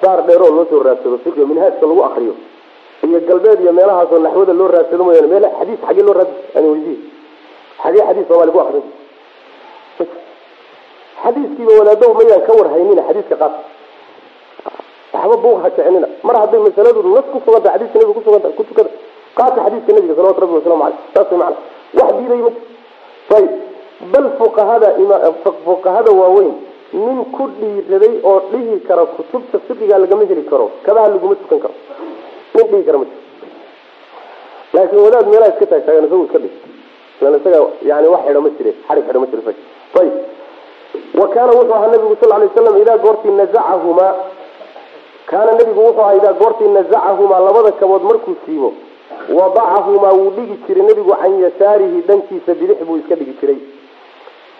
saar dheeroo loo soo raadsado fiqiga minhaajka lagu akriyo iyo galbeed iyo meelahaasoo naxwada loo raadsado mooyaane meel xadiis xagee loo raad ani xagee xadiis soomaali ku akrisan jir xadiiskiiba wadaadaw mayaan ka warhaynina xadiiska qaata waxba buuq ha kicinina. Mar hadday masaladu nas ku suganta xadiiska nabiga kusuganta ku tukada qaata xadiiska nabiga salawatu rabbi waslamu caleyh saas way macana wax diiday ma. Ayib bal fuqahada fuqahada waaweyn nin ku dhiiraday oo dhihi kara kutubta fiqiga lagama heli karo. Kabaha laguma tukan karo. Nin dhihi kara ma jiro. Laakiin wadaad meelaha iska taagtaagan isagu iska dhig ilan isaga yani wax xidho ma jire xarig xidho ma jiro isaga ayib wa kaana wuxuu ahaa nabigu sal lay slam idaa goortii nazacahumaa kaana nabigu wuxuu ahaa idaa goortii nazacahumaa labada kabood markuu siibo wadacahumaa wuu dhigi jiray nebigu can yasaarihi dhankiisa bidix buu iska dhigi jiray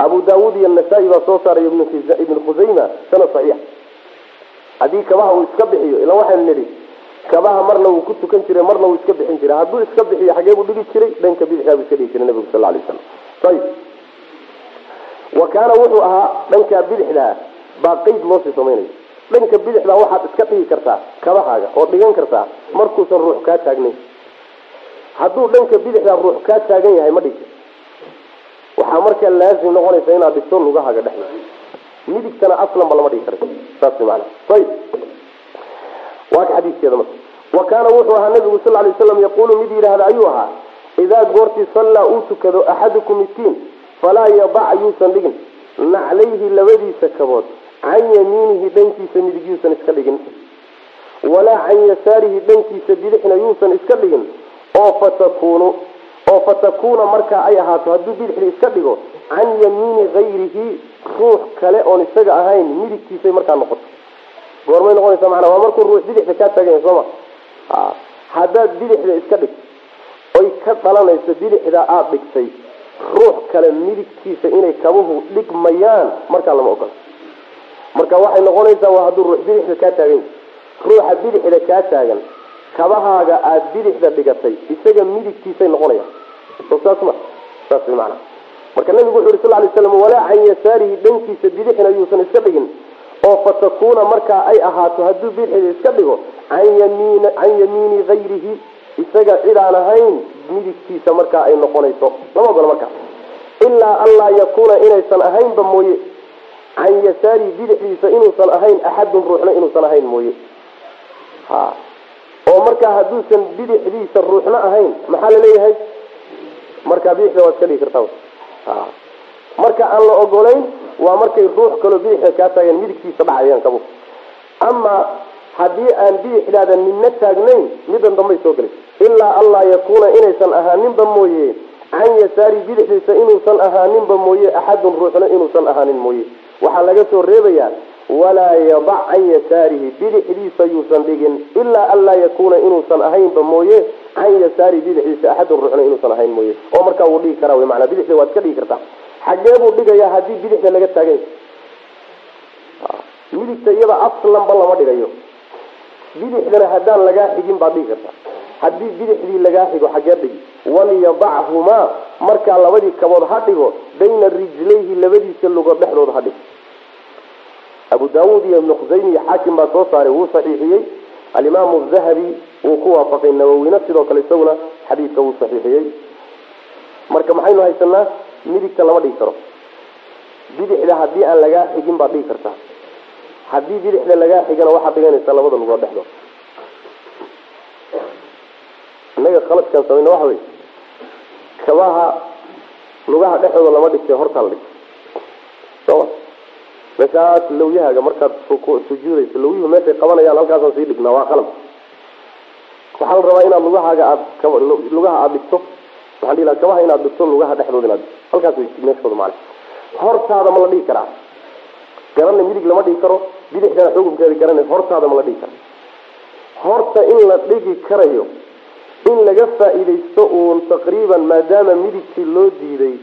abu daawuud iyo nasaa-i baa soo saaray ibn khusayma sanad saxiix. Haddii kabaha uu iska bixiyo ila waxaynu nidhi kabaha marna wuu ku tukan jiray marna wuu iska bixin jiray. Hadduu iska bixiyo xagee buu dhigi jiray dhanka bidixdaa buu iska dhigi jiray nabigu sal lay slam ayib wa kaana wuxuu ahaa dhanka bidixdaa baa qeyd loosii samaynayo dhanka bidixdaa waxaad iska dhigi kartaa kabahaaga oo dhigan kartaa markuusan ruux kaa taagnayn. Hadduu dhanka bidixdaa ruux kaa taagan yahay ma dhigi waxaa markaa laazim noqonaysa inaad dhigto lugahaaga dhexda midigtana aslanba lama dhigi kara saas maana ayib waa ka xadiiskeeda marka. Wa kaana wuxuu ahaa nabigu sal lay slam yaquulu mid yidhaahda ayuu ahaa idaa goortii sallaa uu tukado axadukum midkiin falaa yadac yuusan dhigin. Naclayhi labadiisa kabood can yamiinihi dhankiisa midig yuusan iska dhigin. Walaa can yasaarihi dhankiisa bidixna yuusan iska dhigin. Oo fatakunu oo fatakuuna markaa ay ahaato hadduu bidixdii iska dhigo can yamiini hayrihi ruux kale oon isaga ahayn midigtiisay markaa noqoto. Goormay noqonaysa maanaa waa markuu ruux bidixda kaa taaganya sooma haddaad bidixda iska dhig oy ka dhalanayso bidixda aada dhigtay ruux kale midigtiisa inay kabuhu dhigmayaan markaa lama ogola. Marka waxay noqonaysaa waa hadduu ruux bidixda kaa taagan ruuxa bidixda kaa taagan kabahaaga aada bidixda dhigatay isaga midigtiisay noqonayaan saas ma saas macana marka nabigu wuxu yuri sal lay slam walaa can yasaarihi dhankiisa bidixna yuusan iska dhigin. Oo fatakuuna markaa ay ahaato hadduu bidixda iska dhigo can yamiin can yamiini hayrihi isaga cid aan ahayn midigtiisa markaa ay noqonayso. Lama ogola markaa ilaa anlaa yakuuna inaysan ahaynba mooye. Can yasaarihi bidixdiisa inuusan ahayn axadun ruuxna inuusan ahayn mooye oo markaa hadduusan bidixdiisa ruuxna ahayn maxaa la leeyahay markaa bidixda waad iska dhigi kartaa ha marka aan la ogolayn waa markay ruux kaloo bidixda kaa taagan midigtiisa dhacayaan kabu ama haddii aan bidixdaada midna taagnayn midan dambay soo gelay ilaa anlaa yakuuna inaysan ahaaninba mooye can yasaari bidixdiisa inuusan ahaaninba mooye axadun ruuxna inuusan ahaanin mooye. Waxaa laga soo reebayaa walaa yadac can yasaarihi bidixdiisa yuusan dhigin ilaa an laa yakuuna inuusan ahaynba mooye can yasaarihi bidixdiisa axadun ruuxna inuusan ahayn mooye. Oo markaa wuu dhigi karaa wy maanaa bidixda waad iska dhigi kartaa. Xagee buu dhigayaa haddii bidixda laga taaganya midigta iyada aslanba lama dhigayo. Bidixdana haddaan lagaa xigin baad dhigi kartaa. Haddii bidixdii lagaa xigo xagee dhigi. Waliyadachumaa markaa labadii kabood ha dhigo bayna rijlayhi labadiisa lugood dhexdooda ha dhigo abu daawuud iyo ibnu khusaymi iyo xaakim baa soo saaray wuu saxiixiyey. Alimaamu zahabi wuu ku waafaqay nawowina sidoo kale isaguna xadiidka wuu saxiixiyey. Marka maxaynu haysanaa midigta lama dhigi karo. Bidixda haddii aan lagaa xigin baad dhigi kartaa haddii bidixda lagaa xigana waxaad dhiganaysaa labada lugood dhexdood innaga khaladkaan samayna waxa wey kabaha lugaha dhexdooda lama dhigtay hortaa la dhigtay meeshaas lawyahaaga markaad sujuudayso lawyuhu meeshay qabanayaan halkaasaan sii dhignaa waa qalab waxaa la rabaa inaad lugahaaga aad lugaha aada dhigto waxaan dhihi laha kabaha inaad dhigto lugaha dhexdooda inaad dhigto halkaas way meeshooda macana hortaada ma la dhigi karaa. Garanna midig lama dhigi karo bidixdana xukunkeeda garana hortaada ma la dhigi karo horta in la dhigi karayo in laga faa'iidaysto uun taqriiban maadaama midigtii loo diiday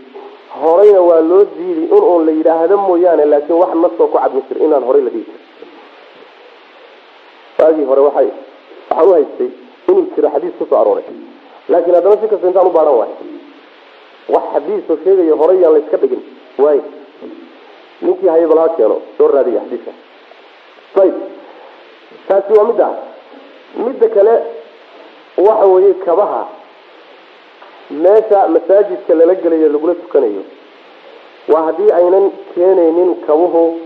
horeyna waa loo diiday in uun la yidhaahdo mooyaane laakiin wax nasoo ku cadmi jir inaan horey la dhigi waagii hore waxay waxaan u haystay inuu jiro xadiis ku soo arooray. Laakiin haddana si kasta intaan u baahan waay. Wax xadiisoo sheegaya horey yaan la iska dhigin. Waay. Ninkii haya bal ha keeno soo raadiya xadiiska. Ayib taasi waa midda. Midda kale waxa weeye kabaha meesha masaajidka lala gelayo lagula tukanayo. Waa haddii aynan keenaynin kabuhu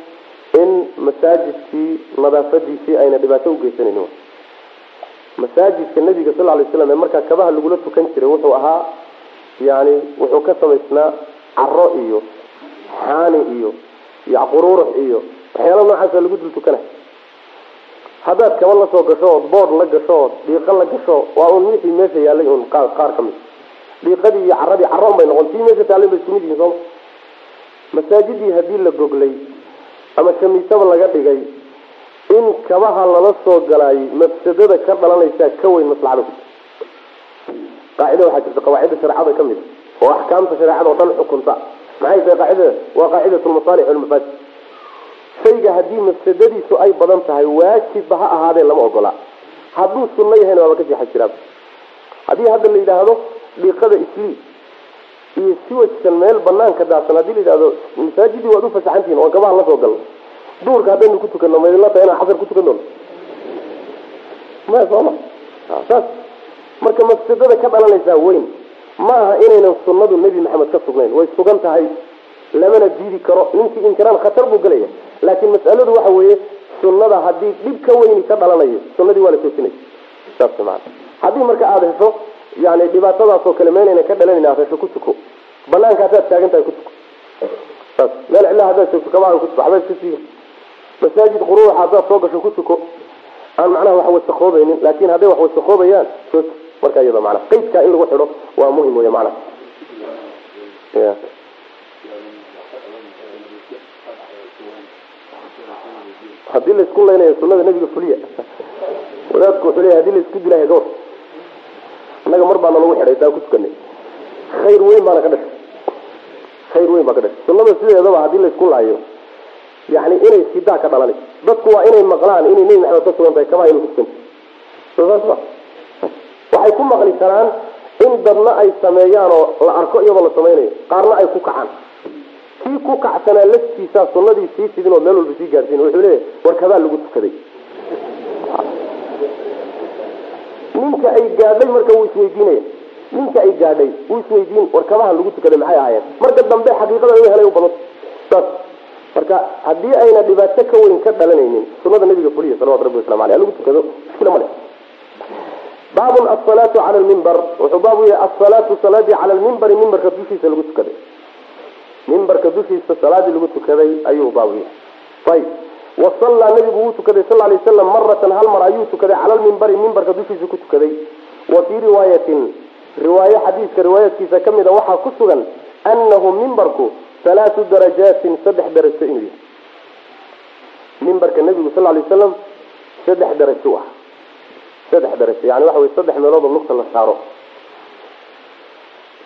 in masaajidkii nadaafadiisii ayna dhibaato ugeysanaynin masaajidka nabiga sal lay slam ee markaa kabaha lagula tukan jiray wuxuu ahaa yani wuxuu ka samaysnaa caro iyo xaani iyo yaqururux iyo waxyaala noocaasa lagu dul tukana haddaad kaba la soo gasho ood bood la gasho ood dhiiqa la gasho waa un wixii meesha yaalay un qaar ka mid dhiiqadii iyo caradii caro un bay noqon tii meesha taallay bay isku mid yihiin masaajidii haddii la goglay ama kamiisaba laga dhigay in kabaha lala soo galaayay mafsadada ka dhalanaysaa ka weyn maslaxada ku qaacida waxaa jirta qawaacida shareecada ka mid oo axkaamta shareecada oo dhan xukunta. Maxay tahay qaacidada? Waa qaacidat lmasaalix walmafaasid shayga haddii mafsadadiisu ay badan tahay waajibba ha ahaadee lama ogola. Hadduu sunno yahayna waaba ka sii xaj jiraa haddii hadda la yidhaahdo dhiiqada islii iyo siwajkan meel banaanka daadsan haddii la yidhahdo masaajidii waad ufasaxantihin oon kabaha la soo galno duurka haddaynu ku tukano maydinla tahay inaan xasar ku tukan doono maya sooma saas. Marka mafsadada ka dhalanaysaa weyn ma aha inaynan sunnadu nebi maxamed ka sugnayn. Way sugan tahay lamana diidi karo. Ninkii inkiraan khatar buu gelaya laakiin mas'aladu waxa weeye sunnada haddii dhib ka weyni ka dhalanayo sunnadii waa la joojinaya saas maana haddii marka aada hesho yani dhibaatadaasoo kale meelayna ka dhalanan aad hesho ku tuko. Banaanka haddaad taagan tahay ku tuko. Saas meel cidlaa haddaad joogto kabaha ku tuko. Waxba iska siiyo masaajid quruuxa haddaad soo gasho ku tuko aan macnaha wax wasakoobaynin laakin hadday wax wasakoobayaan jooji marka iyada mana qaydkaa in lagu xidho waa muhiim wey macnaha. Ya haddii la isku laynayo sunada nabiga fuliya wadaadku wuxuu leeyahy haddii la isku dilaayo gawar annaga mar baana lagu xidhay daa ku tukanay. Khayr weyn baana ka dhashay. Khayr weyn baa ka dhashay. Sunada sideedaba haddii la isku laayo yani inay sidaa ka dhalanayso dadku waa inay maqlaan inay nebi maxamed ka sugan tahay kamaa inu kutukanta saas ma waxay ku maqli karaan in dadna ay sameeyaan oo la arko iyadoo la samaynayo. Qaarna ay ku kacaan. Kii ku kacsanaa laftiisaa sunadii sii sidin oo meel walba sii gaarsiin wuxuu leeyahy war kabaa lagu tukaday ninka ay gaadhay marka wuu isweydiinaya ninka ay gaadhay wuu isweydiin war kabaha lagu tukaday maxay ahaayeen? Marka dambe xaqiiqada laga helay u badan. Saas marka haddii ayna dhibaato ka weyn ka dhalanaynin sunada nabiga fuliya salawatu rabbi waslamu aleyh lagu tukado mushkila ma leh. Baabun asalaatu cala lmimbar wuxuu baabu yahay asalaatu salaadii cala lmimbari mimbarka dushiisa lagu tukaday. Mimbarka dushiisa salaadii lagu tukaday ayuu baabu yahay. Ayib wasallaa nabigu wuu tukaday sal lay wasalam maratan hal mar ayuu tukaday cala lmimbari mimbarka dushiisa ku tukaday. Wa fii riwaayatin riwaaye xadiiska riwaayadkiisa ka mida waxaa ku sugan anahu mimbarku halaatu darajaatin saddex darajo inuu yahay mimbarka nabigu sal lay wasalam saddex darajo ah. Saddex darajo yani waxa wey saddex meeloodoo lugta la saaro.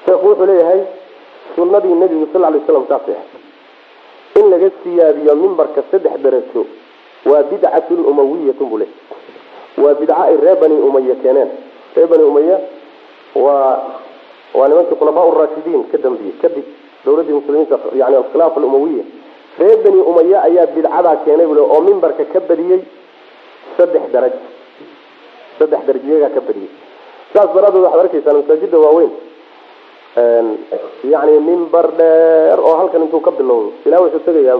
Sheekhu wuxuu leeyahay sunadii nabigu sal lay slam saasay ahay in laga siyaadiyo mimbarka saddex darajo waa bidcatun umawiyatun buu leeyahy waa bidca ay reer bani umaya keeneen. Reer bani umaya waa waa nimankii khulafaa raashidiin ka dambeeyey kadib dawladii muslimiinta yani alkhilaafa alumawiya reer bani umaya ayaa bidcadaa keenay bule oo mimbarka ka badiyey saddex daraj saddex daraj iyagaa ka badiyey saas daraadeed waxaad arkeysaa masaajida waaweyn yani mimbar dheer oo halkan intuu ka bilowdo ilaa wuxuu tegayaa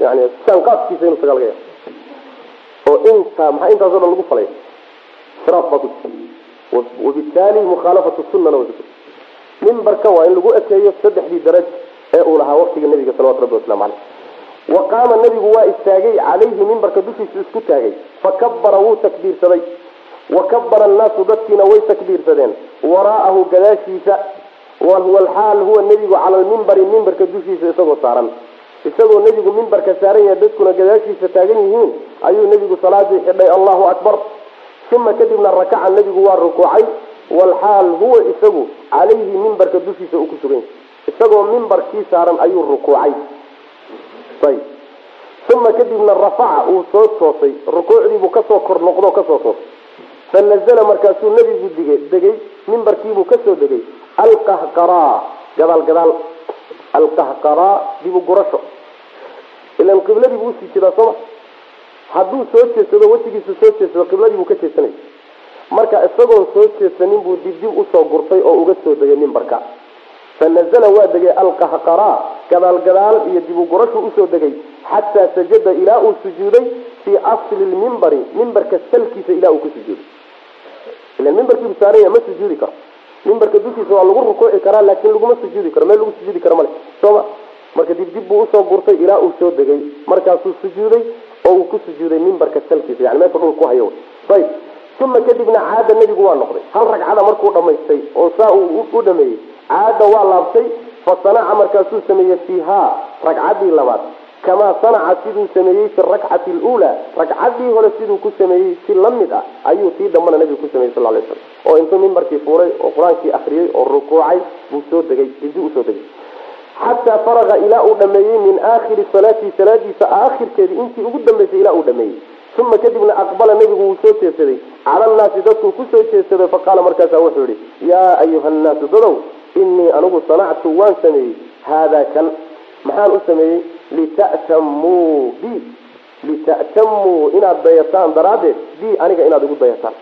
yani saanqaaskiisa inuu taga laga yaabo oo inta maxaa intaas o dhan lagu falay? Israaf baa ku wabitaali mukhaalafatu sunnana waa mimbarka waa in lagu ekeeyo saddexdii daraj ee uu lahaa waqtiga nabiga salawatu rabbi waslamu caleyh wa qaama nabigu waa istaagay calayhi mimbarka dushiisa isku taagay. Fakabara wuu takbiirsaday. Wa kabara annaasu dadkiina way takbiirsadeen. Waraa'ahu gadaashiisa walxaal huwa nebigu cala almimbari mimbarka dushiisa isagoo saaran. Isagoo nebigu mimbarka saaran yahay dadkuna gadaashiisa taagan yihiin ayuu nebigu salaadii xidhay allahu akbar. Uma kadibna rakaca nebigu waa rukuucay. Walxaal huwa isagu calayhi mimbarka dushiisa uu ku sugan yahay isagoo mimbarkii saaran ayuu rukuucay. Ayb. Uma kadibna rafaca uu soo toosay. Rukuucdiibuu ka soo kor noqdo ka soo toosay fanazla markaasuu nebigu digay degay. Mimbarkiibuu ka soo degay alqahqaraa gadaal gadaal. Alqahqaraa dibu gurasho. Ilan qibladiibuu u sii jeedaa sooma hadduu soo jeedsado wejigiisu soo jeedsado qibladiibuu ka jeedsanaya marka isagoon soo jeedsanin buu dibdib u soo gurtay oo uga soo degay mimbarka fanazla waa degay alqahqaraa gadaal gadaal iyo dibu gurashu u soo degay. Xataa sajada ilaa uu sujuuday fii asli lmimbari mimbarka salkiisa ilaa uu ku sujuuday. Ilan mimbarkiibu saaranya ma sujuudi karo mimbarka dushiisa waa lagu rukuuci karaa laakin laguma sujuudi karo. Meel lagu sujuudi karo male sooma marka dibdib buu u soo gurtay ilaa uu soo degay. Markaasuu sujuuday oo uu ku sujuuday mimbarka salkiisa yani meesha dhul ku hayo. Ayb uma kadibna caada nebigu waa noqday. Hal ragcada markuu dhamaystay oo saa uu u dhameeyey caada waa laabtay fa sanaca markaasuu sameeyey fiiha ragcaddii labaad kamaa sanaca siduu sameeyey fi rakcati luulaa ragcaddii hore siduu ku sameeyey si la ah ayuu tii dambana nabigu ku sameeyey sal lay slam oo intuu mimbarkii fuulay oo qur'aankii akriyey oo rukuucay buu soo degay dibdi u soo degay xataa faraqa ilaa uu dhameeyey min aakhiri salaatii salaadiisa aakhirkeedii intii ugu dambeysay ilaa uu dhameeyey uma kadibna aqbala nebigu wuu soo jeedsaday cala annaasi dadkuu ku soo jeedsaday faqaala markaasa wuxuu yihi yaa ayuha nnaasu dadow inii anigu sanactu waan sameeyey haadaa kan maxaan u sameeyey lita'tamuu bi. Lita'tamuu inaad dayataan daraaddeed bi aniga inaad igu dayataan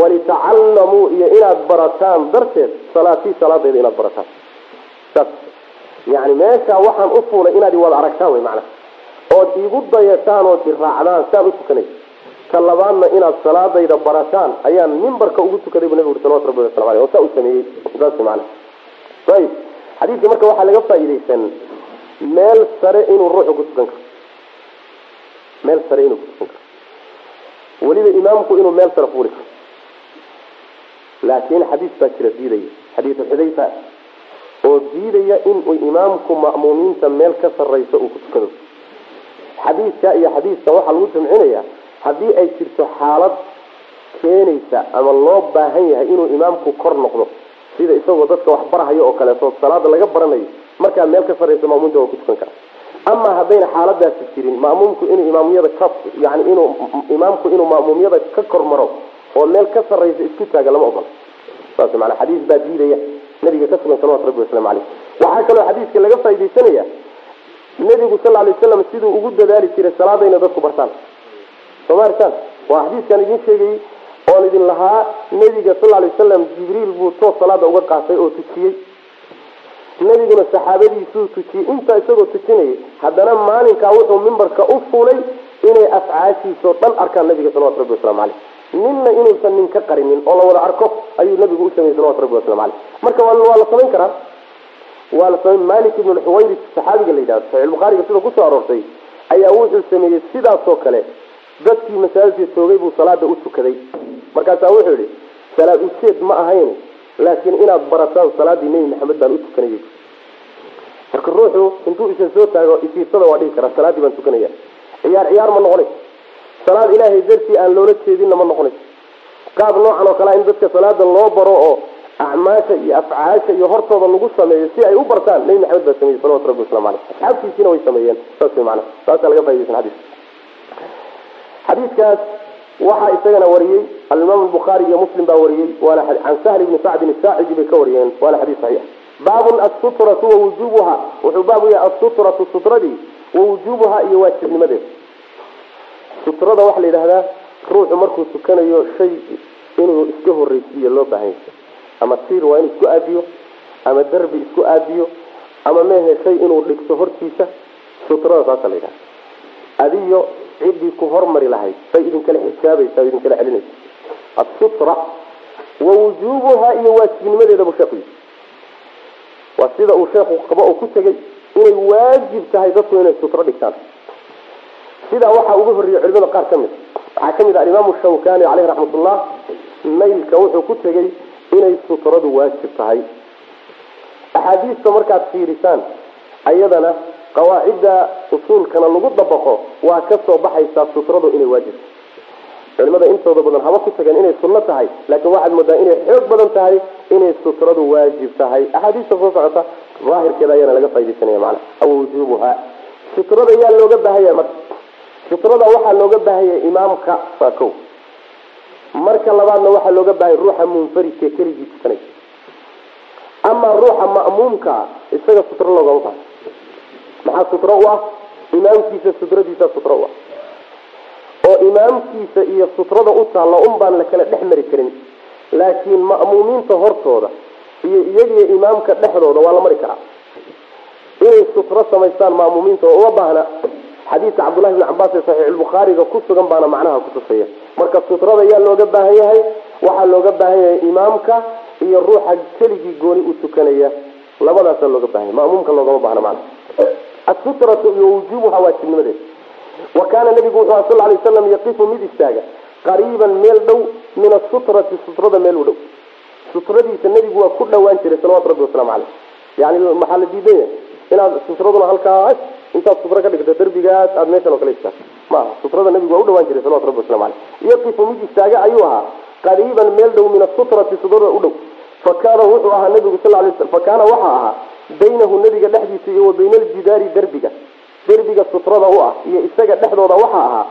walitacallamuu iyo inaad barataan darteed salaatii salaadayda inaad barataan. Saas. Yani meesha waxaan u fuulay inaad wada aragtaan wey macnaha ood igu dayataan ood iraacdaan saan u tukanay. Ka labaadna inaad salaadayda barataan ayaan mimbarka ugu tukaday bu nabigu uri salawatu rabbi wasalam aleyh oo saa u sameeyey. Saas macana ayib xadiidka marka waxaa laga faa'iidaysan meel sare inuu ruuxu ku tukan karo. Meel sare inuu ku tukan karo. Weliba imaamku inuu meel sare fuuli karo. Laakiin xadiis baa jira diidaya. Xadiisu xudayfa oo diidaya inuu imaamku ma'muumiinta meel ka sarrayso uu ku tukado xadiidka iyo xadiiskan waxaa lagu jamcinaya haddii ay jirto xaalad keenaysa ama loo baahan yahay inuu imaamku kor noqdo sida isagoo dadka wax barahayo oo kaleeto salaada laga baranayo markaa meel ka sarraysa ma'muumta waa ku tukan kara ama haddayna xaaladaasi jirin ma'muumku inuu imaamiyada ka yani inuu imaamku inuu ma'muumyada ka kor maro oo meel ka sarraysa isku taaga lama ogola. Saas maanaa xadiis baa diidaya nabiga ka sugan salawatu rabbi waslamu caleyh waxaa kaloo xadiiska laga faaidaysanaya nebigu sal lay waslam siduu ugu dadaali jiray salaadayna dadku bartaan. Soo ma artaan waa xadiiskaan idin sheegayey oon idin lahaa nebiga sal lay wasalam jibriil buu toos salaada uga qaatay oo tujiyey nebiguna saxaabadiisuu tujiyey intaa isagoo tujinayay haddana maalinkaa wuxuu mimbarka u fulay inay afcaashiisao dhan arkaan nabiga salawatu rabbi waslamu caleyh ninna inuusan nin ka qarinin oo la wada arko ayuu nabigu u sameeyey salawatu rabbi waslamu caleyh marka waa la samayn karaa? Waa la samey malik ibn lxuwayris saxaabiga la yidhahdo saxiix bukhaariga sida ku soo aroortay ayaa wuxuu sameeyey sidaasoo kale dadkii masaajidka joogay buu salaada u tukaday. Markaasaa wuxuu yihi salaad ujeed ma ahayn laakiin inaad barataan salaadii nebi maxamed baan u tukanayay. Marka ruuxu intuu isan soo taago isiirsada waa dhihi karaa salaaddii baan tukanaya. Ciyaar ciyaar ma noqonayso. Salaad ilaahay dartii aan loola jeedinna ma noqonayso. Qaab noocan oo kalea in dadka salaada loo baro oo acmaasha iyo afcaasha iyo hortooda lagu sameeyo si ay u bartaan nebi maxamed baa sameeyey salawatu rabbi waslamu aleyh asxaabtiisiina way sameeyeen saas way macana saasaa laga faidaysan xadiiska xadiidkaas waxaa isagana wariyey alimaam bukhaari iyo muslim baa wariyey can sahl ibni sacdin saacidi bay ka wariyeen waana xadiis saxiix baabun asutratu wa wujubuha wuxuu baab u yahay asutratu sutradii wa wujubuha iyo waajibnimadeeda sutrada waxaa la yidhahdaa ruuxu markuu tukanayo shay inuu iska horreysiiyo loo baahan yahay. Ama tiir waa inuu isku aadiyo ama derbi isku aadiyo ama mehe shay inuu dhigto hortiisa sutrada saasa la yidhahda adiyo ciddii ku hormari lahayd bay idinkala xijaabaysa o idinkala celinaysa asutra wa wujubuha iyo waajibnimadeeda buu sheeku yidhi. Waa sida uu sheekhu qabo oo ku tegay inay waajib tahay dadku inay sutro dhigtaan. Sidaa waxaa uga horreeyey culimada qaar ka mid waxaa ka mid ah alimaamu shawkani caleyhi raxmatullah maylka wuxuu ku tegey inay sutradu waajib tahay. Axaadiista markaad fiirisaan ayadana qawaacidda usuulkana lagu dabaqo waa ka soo baxaysaa sutradu inay waajib tahay. Culimada intooda badan haba ku tageen inay sunno tahay laakiin waxaad moodaa inay xoog badan tahay inay sutradu waajib tahay. Axaadiista soo socota daahirkeeda ayaana laga faidaysanaya macana aw wujuubuha sutrada yaa looga baahanya marka. Sutrada waxaa looga baahanya imaamka waa ko marka labaadna waxaa looga baahanya ruuxa munfaridka keligii tukanay amaa ruuxa ma'muumka isaga sutro loogama bahay maxaa sutro u ah imaamkiisa sutradiisa sutro u ah oo imaamkiisa iyo sutrada u taalla un baan la kala dhex mari karin. Laakiin ma'muumiinta hortooda iyo iyagiyo imaamka dhexdooda waa la mari karaa. Inay sutro samaystaan ma'muumiinta oo uma baahna. Xadiidka cabdullahi bni cabaas ee saxiixulbukhaariga ku sugan baana macnaha kutusaya marka sutrada yaa looga baahan yahay waxaa looga baahan yahay imaamka iyo ruuxa keligii gooni u tukanaya. Labadaasaa looga baahan yahay. Ma'muumka loogama baahna macnaha asutratu iyo wujuubuha waajibnimadeeda wa kaana nabigu wuxuu aha sal lay waslam yaqifu mid istaaga qariiban meel dhow min asutrati sutrada meel u dhow sutradiisa nebigu waa ku dhawaan jiray salawatu rabbi waslamu caleyh yani maxaa la diidan yahay inaad sutraduna halkaas intaad sutro ka dhigto derbigaas aada meeshan oo kale istaagto ma aha sutrada nebigu waa u dhawaan jiray salawatu rabbi waslamu caleyh yaqifu mid istaaga ayuu ahaa qariiban meel dhow min asutrati sutrada u dhow fa kaana wuxuu ahaa nabigu sal lay fa kaana waxaa ahaa baynahu nebiga dhexdiisa iyo wa bayna aljidaari derbiga derbiga sutrada u ah iyo isaga dhexdooda waxaa ahaa